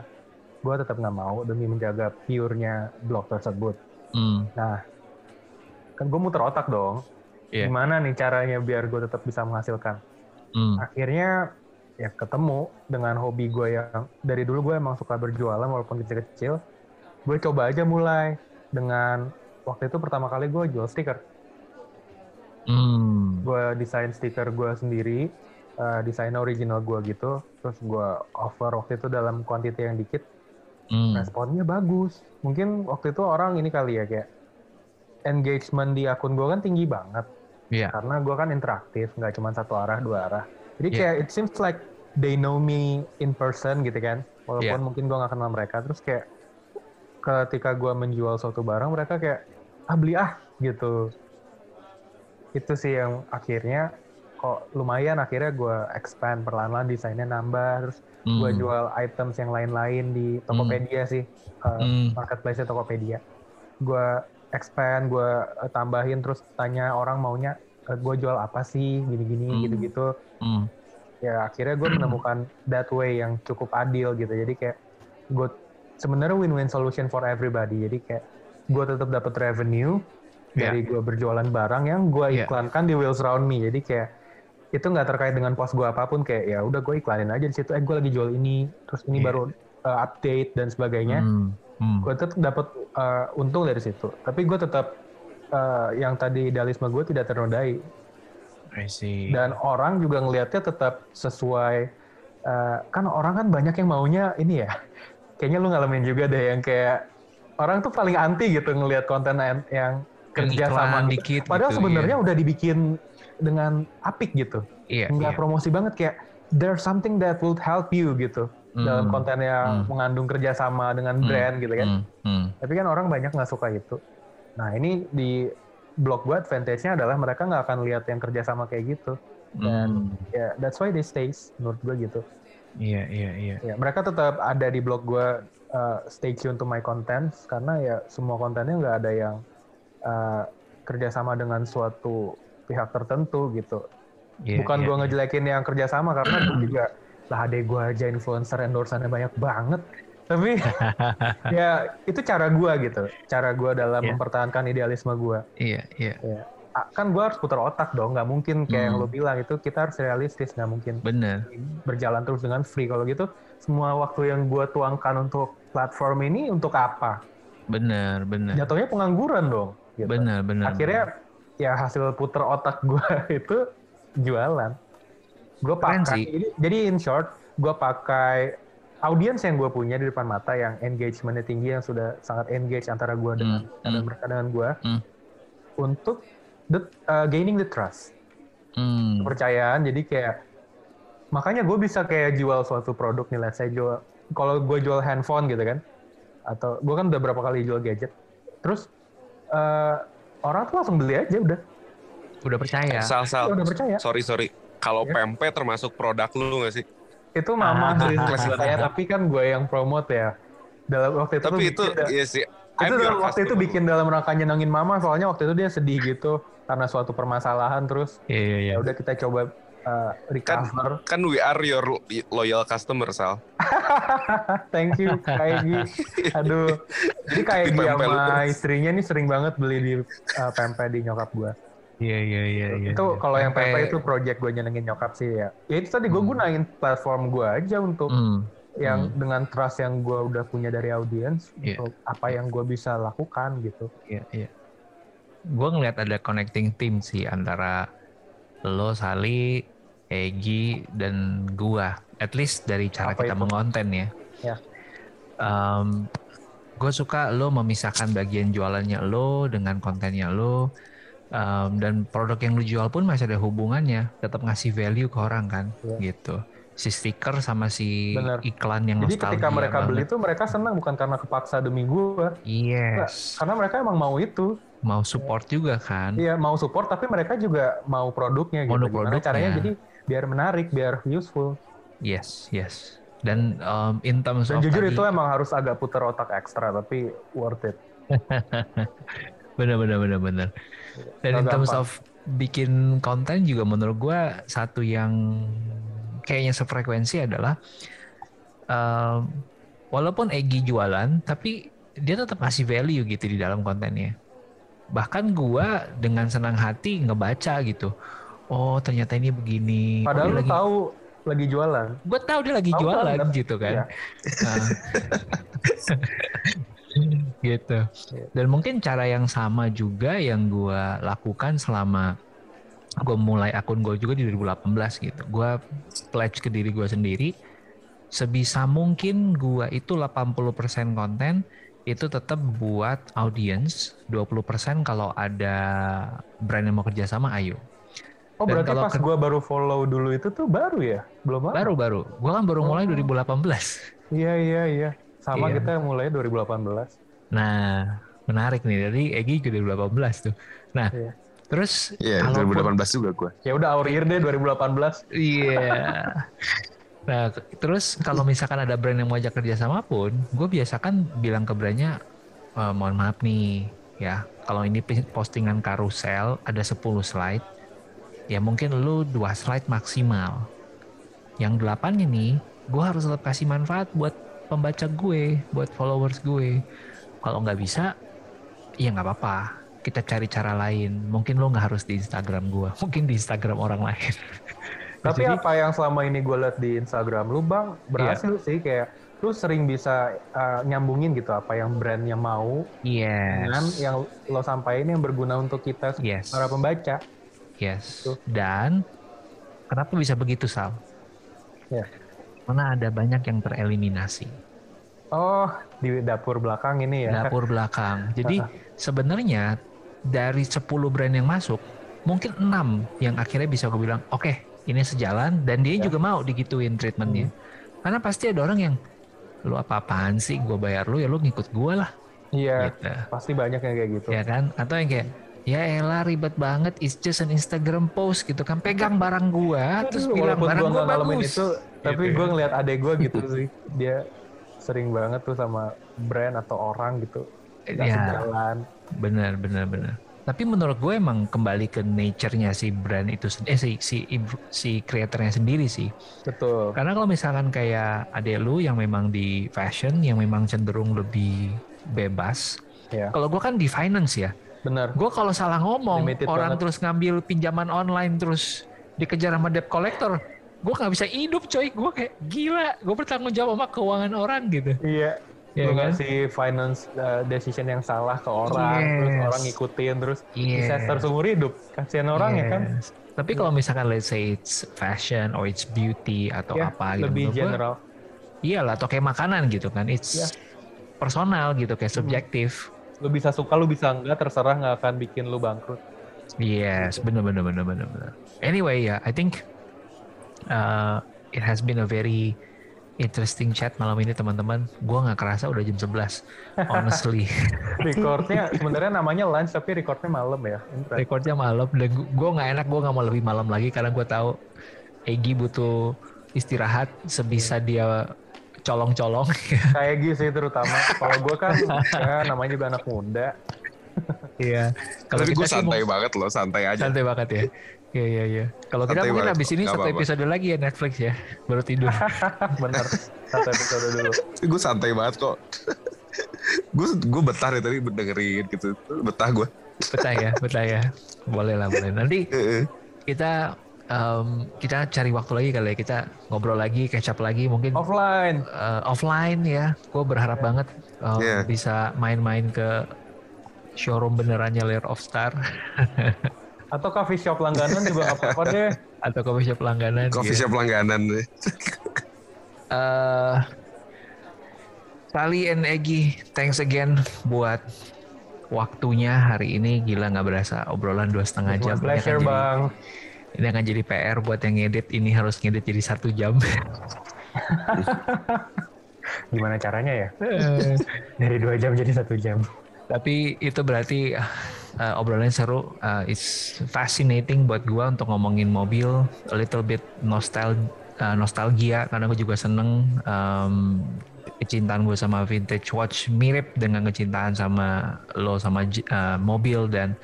Gue tetap nggak mau demi menjaga pure-nya blog tersebut. Hmm. Nah, kan gue muter otak dong. Yeah. Gimana nih caranya biar gue tetap bisa menghasilkan? Hmm. Akhirnya ya ketemu dengan hobi gue yang dari dulu gue emang suka berjualan walaupun kecil-kecil. Gue coba aja mulai dengan waktu itu pertama kali gue jual stiker. Hmm. Gue desain stiker gue sendiri, uh, desain original gue gitu. Terus gue offer waktu itu dalam kuantiti yang dikit. Hmm. Responnya bagus. Mungkin waktu itu orang ini kali ya kayak engagement di akun gue kan tinggi banget Yeah. Karena gue kan interaktif, nggak cuma satu arah, dua arah. Jadi yeah. kayak it seems like they know me in person gitu kan. Walaupun yeah. mungkin gue nggak kenal mereka. Terus kayak ketika gue menjual suatu barang, mereka kayak ah beli ah gitu. Itu sih yang akhirnya kok lumayan akhirnya gue expand perlahan-lahan desainnya nambah terus mm. gue jual items yang lain-lain di Tokopedia mm. sih uh, mm. marketplace Tokopedia gue expand gue uh, tambahin terus tanya orang maunya uh, gue jual apa sih gini-gini hmm. gitu-gitu hmm. ya akhirnya gue menemukan that way yang cukup adil gitu jadi kayak gue sebenarnya win-win solution for everybody jadi kayak gue tetap dapat revenue yeah. dari gue berjualan barang yang gue iklankan yeah. di Wheels Round Me jadi kayak itu nggak terkait dengan pos gue apa pun kayak ya udah gue iklanin aja di situ eh gue lagi jual ini terus ini yeah. baru uh, update dan sebagainya hmm. Hmm. gue tetap dapat uh, untung dari situ. Tapi gue tetap uh, yang tadi idealisme gue tidak ternodai. I see. Dan orang juga ngelihatnya tetap sesuai. Uh, kan orang kan banyak yang maunya ini ya. Kayaknya lu ngalamin juga deh yang kayak orang tuh paling anti gitu ngelihat konten yang kerja sama gitu. dikit. Padahal gitu, sebenarnya iya. udah dibikin dengan apik gitu. Iya. Nggak iya. promosi banget kayak there's something that will help you gitu hmm. dalam konten yang hmm. mengandung kerjasama dengan hmm. brand gitu kan. Hmm. Hmm. Tapi kan orang banyak nggak suka itu. Nah ini di blog gue advantage-nya adalah mereka nggak akan lihat yang kerjasama kayak gitu. Dan hmm. ya yeah, that's why they stays menurut gue gitu. Iya iya iya. Ya, mereka tetap ada di blog gue uh, stay tune to my contents karena ya semua kontennya nggak ada yang uh, kerjasama dengan suatu pihak tertentu gitu. Yeah, Bukan yeah, gue yeah. ngejelekin yang kerjasama karena gue juga lah adek gue aja influencer endorsannya banyak banget. Tapi ya itu cara gue gitu. Cara gue dalam yeah. mempertahankan idealisme gue iya yeah, iya yeah. kan gue harus putar otak dong. Nggak mungkin kayak hmm. yang lo bilang itu kita harus realistis. Nggak mungkin. Bener. Berjalan terus dengan free. Kalau gitu semua waktu yang gue tuangkan untuk platform ini untuk apa? Bener bener. Jatuhnya pengangguran dong gitu. bener bener akhirnya bener. ya hasil putar otak gue itu jualan gue pakai jadi, jadi in short gue pakai audiens yang gue punya di depan mata yang engagementnya tinggi yang sudah sangat engage antara gue dengan dan hmm. mereka dengan gue hmm. untuk the, uh, gaining the trust. Hmm. kepercayaan jadi kayak makanya gue bisa kayak jual suatu produk nih lah saya jual kalau gue jual handphone gitu kan atau gue kan udah berapa kali jual gadget terus uh, orang tuh langsung beli aja udah. Udah percaya. Sal sal. Udah percaya. Sorry sorry kalau ya. pempek termasuk produk lu gak sih? Itu mama ah, saya, tapi kan gue yang promote ya. Dalam waktu itu Tapi itu iya sih. Itu waktu itu bikin dalam rangka nyenengin mama. Soalnya waktu itu dia sedih gitu karena suatu permasalahan. Terus Iya, iya, iya. ya udah kita coba uh, kan recover. kan we are your loyal customer Sal. thank you kayak aduh. Jadi lu sama istrinya nih sering banget beli di uh, pempek di nyokap gua Iya, iya, iya, iya. itu kalau yang pempek itu project gue nyenengin nyokap sih ya ya itu tadi gue gunain platform gue aja untuk Hmm. yang dengan trust yang gue udah punya dari audiens Iya. untuk apa yang gue bisa lakukan gitu Iya, iya. Gue ngeliat ada connecting team sih antara lo, Sali, Egi, dan gua. At least dari cara Apa kita itu? mengonten ya. Ya. gue suka lo memisahkan bagian jualannya lo dengan kontennya lo. Um, dan produk yang lo jual pun masih ada hubungannya. Tetap ngasih value ke orang kan. Iya. Gitu. Si stiker sama si Bener. iklan yang jadi ketika mereka beli banget. tuh mereka senang bukan karena kepaksa demi gue Yes. karena mereka emang mau itu Mau support juga kan. Iya mau support tapi mereka juga mau produknya gitu. Mau Gimana produknya. caranya jadi biar menarik, biar useful. Yes, yes. Dan um, in terms Dan of jujur tadi- itu emang harus agak putar otak ekstra tapi worth it. bener bener bener bener. Dan in terms of bikin konten juga menurut gua satu yang kayaknya sefrekuensi adalah um, walaupun Egi jualan tapi dia tetap ngasih value gitu di dalam kontennya. Bahkan gua dengan senang hati ngebaca gitu. Oh ternyata ini begini. Oh, Padahal dia lu lagi tahu lagi jualan. gue tahu dia lagi Tahu jualan banget. gitu kan Iya. Nah. gitu Iya. dan mungkin cara yang sama juga yang gue lakukan selama gue mulai akun gue juga di 2018 gitu gue pledge ke diri gue sendiri sebisa mungkin gue itu 80% konten itu tetap buat audience 20% kalau ada brand yang mau kerja sama ayo Oh Dan berarti kalau pas ke- gua baru follow dulu itu tuh baru ya? Belum lama? baru baru gue kan baru mulai Oh. 2018 Iya iya iya. Sama Iya. kita mulai 2018. Nah, menarik nih. Jadi Egi juga 2018 tuh. Nah, Iya. terus Iya, kalaupun- 2018 juga gue. Ya udah our year deh 2018. Iya. nah, ke- terus kalau misalkan ada brand yang mau ajak kerja sama pun, gue biasakan bilang ke brandnya, "Eh, mohon maaf nih, ya, kalau ini postingan karusel ada 10 slide, ya mungkin lu dua slide maksimal. Yang delapan ini, gue harus tetap kasih manfaat buat pembaca gue, buat followers gue. Kalau nggak bisa, ya nggak apa-apa. Kita cari cara lain. Mungkin lo nggak harus di Instagram gue, mungkin di Instagram orang lain. Tapi Jadi- apa yang selama ini gue liat di Instagram lu bang berhasil Iya. sih kayak lu sering bisa uh, nyambungin gitu apa yang brandnya mau Yes. dengan yang lo sampaikan yang berguna untuk kita Yes. para pembaca. Yes. Tuh. Dan kenapa bisa begitu Sal? Ya. Karena ada banyak yang tereliminasi. Oh di dapur belakang ini ya. Dapur belakang. Jadi sebenarnya dari 10 brand yang masuk, mungkin 6 yang akhirnya bisa gue bilang, oke ini sejalan dan dia Ya. juga mau digituin treatmentnya. Karena pasti ada orang yang, lu apa-apaan sih gue bayar lu ya lu ngikut gue lah. Iya. Gitu. Pasti banyak yang kayak gitu. Ya kan? Atau yang kayak, ya elah ribet banget, it's just an Instagram post gitu kan. Pegang barang gua, terus bilang barang gua gua bagus. itu, tapi Gitu gue ya. ngeliat adek gue gitu sih. Dia sering banget tuh sama brand atau orang gitu. Ya. sejalan. Bener, bener, bener. Tapi menurut gue emang kembali ke nature-nya si brand itu, eh si si si kreatornya sendiri sih. Betul. Karena kalau misalkan kayak adek lu yang memang di fashion, yang memang cenderung lebih bebas. Ya. Kalau gue kan di finance ya. Bener. Gue kalau salah ngomong, Limited orang banget. terus ngambil pinjaman online terus dikejar sama debt collector, gue nggak bisa hidup coy. Gue kayak gila. Gue bertanggung jawab sama keuangan orang gitu. Iya. Iya Lu kan? ngasih finance uh, decision yang salah ke orang, terus Yes. orang ngikutin, terus Yes. disaster seumur hidup. Kasihan orang ya kan? Yes. Tapi kalau misalkan let's say it's fashion or it's beauty atau Ya, apa gitu, lebih general. iyalah atau kayak makanan gitu kan, it's Ya. personal gitu kayak subjektif. Lu bisa suka, lu bisa enggak, terserah nggak akan bikin lu bangkrut. Yes, benar benar benar benar. Anyway ya, I think uh, it has been a very interesting chat malam ini teman-teman. Gua nggak kerasa udah jam 11. Honestly, Recordnya sebenarnya namanya lunch, tapi recordnya malam ya. Recordnya malam dan gue nggak enak gue nggak mau lebih malam lagi karena gue tahu Egi butuh istirahat sebisa dia colong-colong. Kayak gitu sih terutama. Kalau gue kan ya namanya juga anak muda. Iya. Kalau gue santai banget loh, santai aja. Santai banget ya. Iya iya iya. Kalau kita mungkin habis ini satu episode lagi ya Netflix ya, baru tidur. Bener. Satu episode dulu. gue santai banget kok. gue gue betah ya tadi dengerin gitu. Betah gue. Betah ya, betah ya. Boleh lah boleh. Nanti kita um, kita cari waktu lagi kali ya kita ngobrol lagi catch up lagi mungkin offline uh, offline ya gue berharap yeah. banget um, yeah. bisa main-main ke showroom benerannya Lair of Star. Atau coffee shop langganan juga apa-apa deh. Atau coffee shop langganan coffee shop langganan deh. Uh, Sally and Egi thanks again buat waktunya hari ini. Gila nggak berasa obrolan dua setengah jam. Pleasure bang. ini akan jadi PR buat yang ngedit. Ini harus ngedit jadi satu jam. Gimana caranya ya? Eh. dari dua jam jadi satu jam tapi itu berarti uh, obrolannya seru. Uh, it's fascinating buat gua untuk ngomongin mobil a little bit nostal uh, nostalgia karena gue juga seneng um, kecintaan gue sama vintage watch mirip dengan kecintaan sama lo sama uh, mobil dan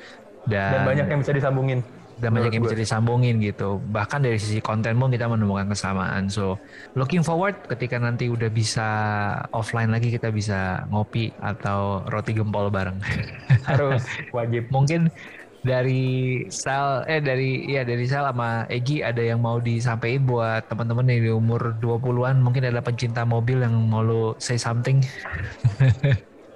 dan, dan banyak yang bisa disambungin dan banyak yang bisa disambungin gitu. Bahkan dari sisi konten pun kita menemukan kesamaan. So looking forward ketika nanti udah bisa offline lagi kita bisa ngopi atau roti gempol bareng. Harus wajib. Mungkin dari Sal eh dari ya dari Sal sama Egi ada yang mau disampaikan buat teman-teman yang di umur 20-an mungkin ada pencinta mobil yang mau lo say something.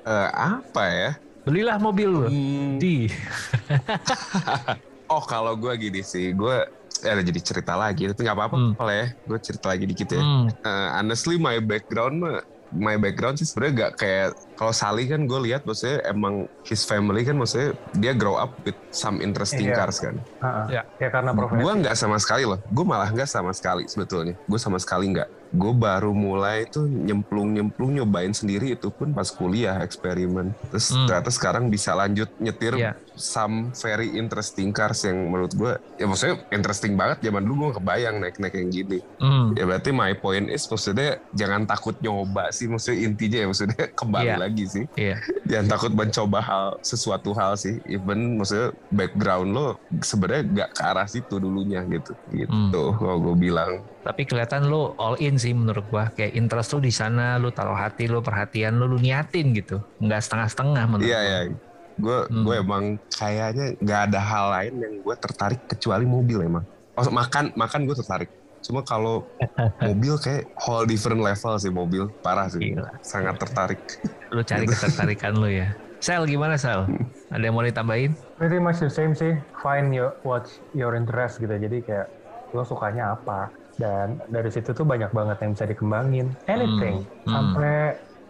uh, apa ya? Belilah mobil lo. Hmm. Di. oh kalau gue gini sih gue ya jadi cerita lagi tapi nggak apa-apa hmm. ya gue cerita lagi dikit ya hmm. uh, honestly my background mah my background sih sebenarnya gak kayak kalau Sally kan gue lihat maksudnya emang his family kan maksudnya dia grow up with some interesting yeah. cars kan. Uh, ya. ya karena profesi. Gue nggak sama sekali loh. Gue malah nggak sama sekali sebetulnya. Gue sama sekali nggak gue baru mulai tuh nyemplung-nyemplung nyobain sendiri itu pun pas kuliah eksperimen. Terus hmm. ternyata sekarang bisa lanjut nyetir yeah. Some very interesting cars yang menurut gue ya maksudnya interesting banget zaman dulu gue kebayang naik-naik yang gini. Hmm. Ya berarti my point is maksudnya jangan takut nyoba sih maksudnya intinya ya maksudnya kembali yeah. lagi sih. Yeah. Jangan takut mencoba hal sesuatu hal sih. Even maksudnya background lo sebenarnya gak ke arah situ dulunya gitu. Gitu hmm. kalau gue bilang. Tapi kelihatan lo all in sih menurut gua kayak interest lu di sana lu taruh hati lu perhatian lu lu niatin gitu nggak setengah-setengah menurut iya iya gue hmm. gue emang kayaknya nggak ada hal lain yang gue tertarik kecuali mobil emang oh, makan makan gue tertarik cuma kalau mobil kayak whole different level sih mobil parah sih Gila. sangat tertarik lu cari ketertarikan lu ya Sel gimana Sel? Ada yang mau ditambahin? Pretty much the same sih. Find your what your interest gitu. Jadi kayak lo sukanya apa? dan dari situ tuh banyak banget yang bisa dikembangin anything hmm. Hmm. sampai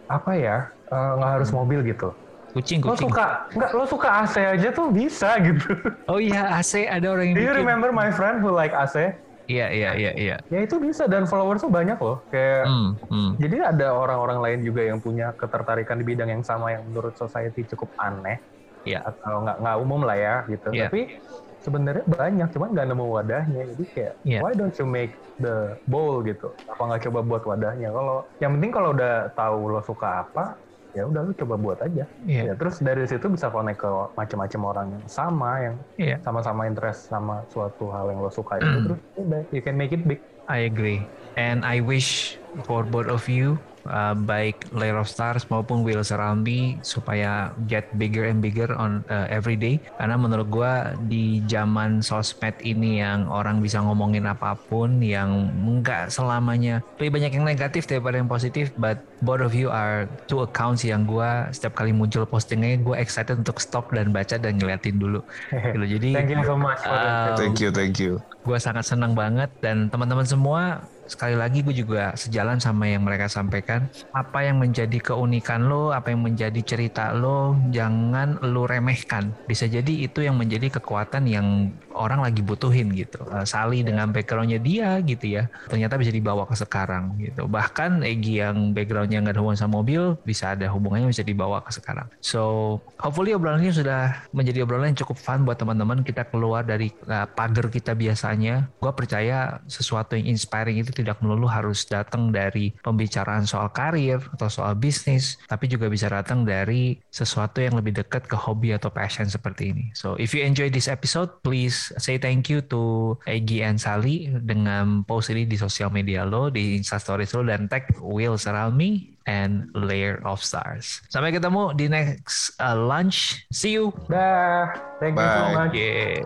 apa ya eh, nggak uh, harus hmm. mobil gitu kucing kucing lo suka nggak lo suka AC aja tuh bisa gitu oh iya AC ada orang yang do you remember my friend who like AC Iya iya iya iya. Ya itu bisa dan followers tuh banyak loh. Kayak hmm, hmm. jadi ada orang-orang lain juga yang punya ketertarikan di bidang yang sama yang menurut society cukup aneh. Iya. Atau nggak nggak umum lah ya gitu. Yeah. Tapi sebenarnya banyak cuman nggak nemu wadahnya jadi kayak yeah. why don't you make the bowl gitu apa nggak coba buat wadahnya kalau yang penting kalau udah tahu lo suka apa ya udah lo coba buat aja yeah. ya terus dari situ bisa connect ke macam-macam orang yang sama yang yeah. sama-sama interest sama suatu hal yang lo suka itu terus udah you can make it big I agree and I wish for both of you uh, baik Layer of Stars maupun Wheels Around Me supaya get bigger and bigger on uh, every day. Karena menurut gue di zaman sosmed ini yang orang bisa ngomongin apa pun yang enggak selamanya lebih banyak yang negatif daripada yang positif but both of you are two accounts yang gue setiap kali muncul postingnya gue excited untuk stop dan baca dan ngeliatin dulu. Gitu jadi thank you so much uh, thank you thank you. gue sangat senang banget dan teman-teman semua sekali lagi gue juga sejalan sama yang mereka sampaikan apa yang menjadi keunikan lo apa yang menjadi cerita lo jangan lo remehkan bisa jadi itu yang menjadi kekuatan yang orang lagi butuhin gitu. Uh, Sali dengan backgroundnya dia gitu ya, ternyata bisa dibawa ke sekarang gitu. Bahkan Egi yang backgroundnya nggak ada hubungan sama mobil, bisa ada hubungannya bisa dibawa ke sekarang. So, hopefully obrolan ini sudah menjadi obrolan yang cukup fun buat teman-teman. Kita keluar dari uh, pagar kita biasanya. Gue percaya sesuatu yang inspiring itu tidak melulu harus datang dari pembicaraan soal karir atau soal bisnis, tapi juga bisa datang dari sesuatu yang lebih dekat ke hobi atau passion seperti ini. So, if you enjoy this episode, please say thank you to Egi and Sally dengan post ini di sosial media lo, di Insta Stories lo, dan tag Wheels Around Me and Layer of Stars. Sampai ketemu di next uh, lunch. See you. Dah. Thank you so much. Okay.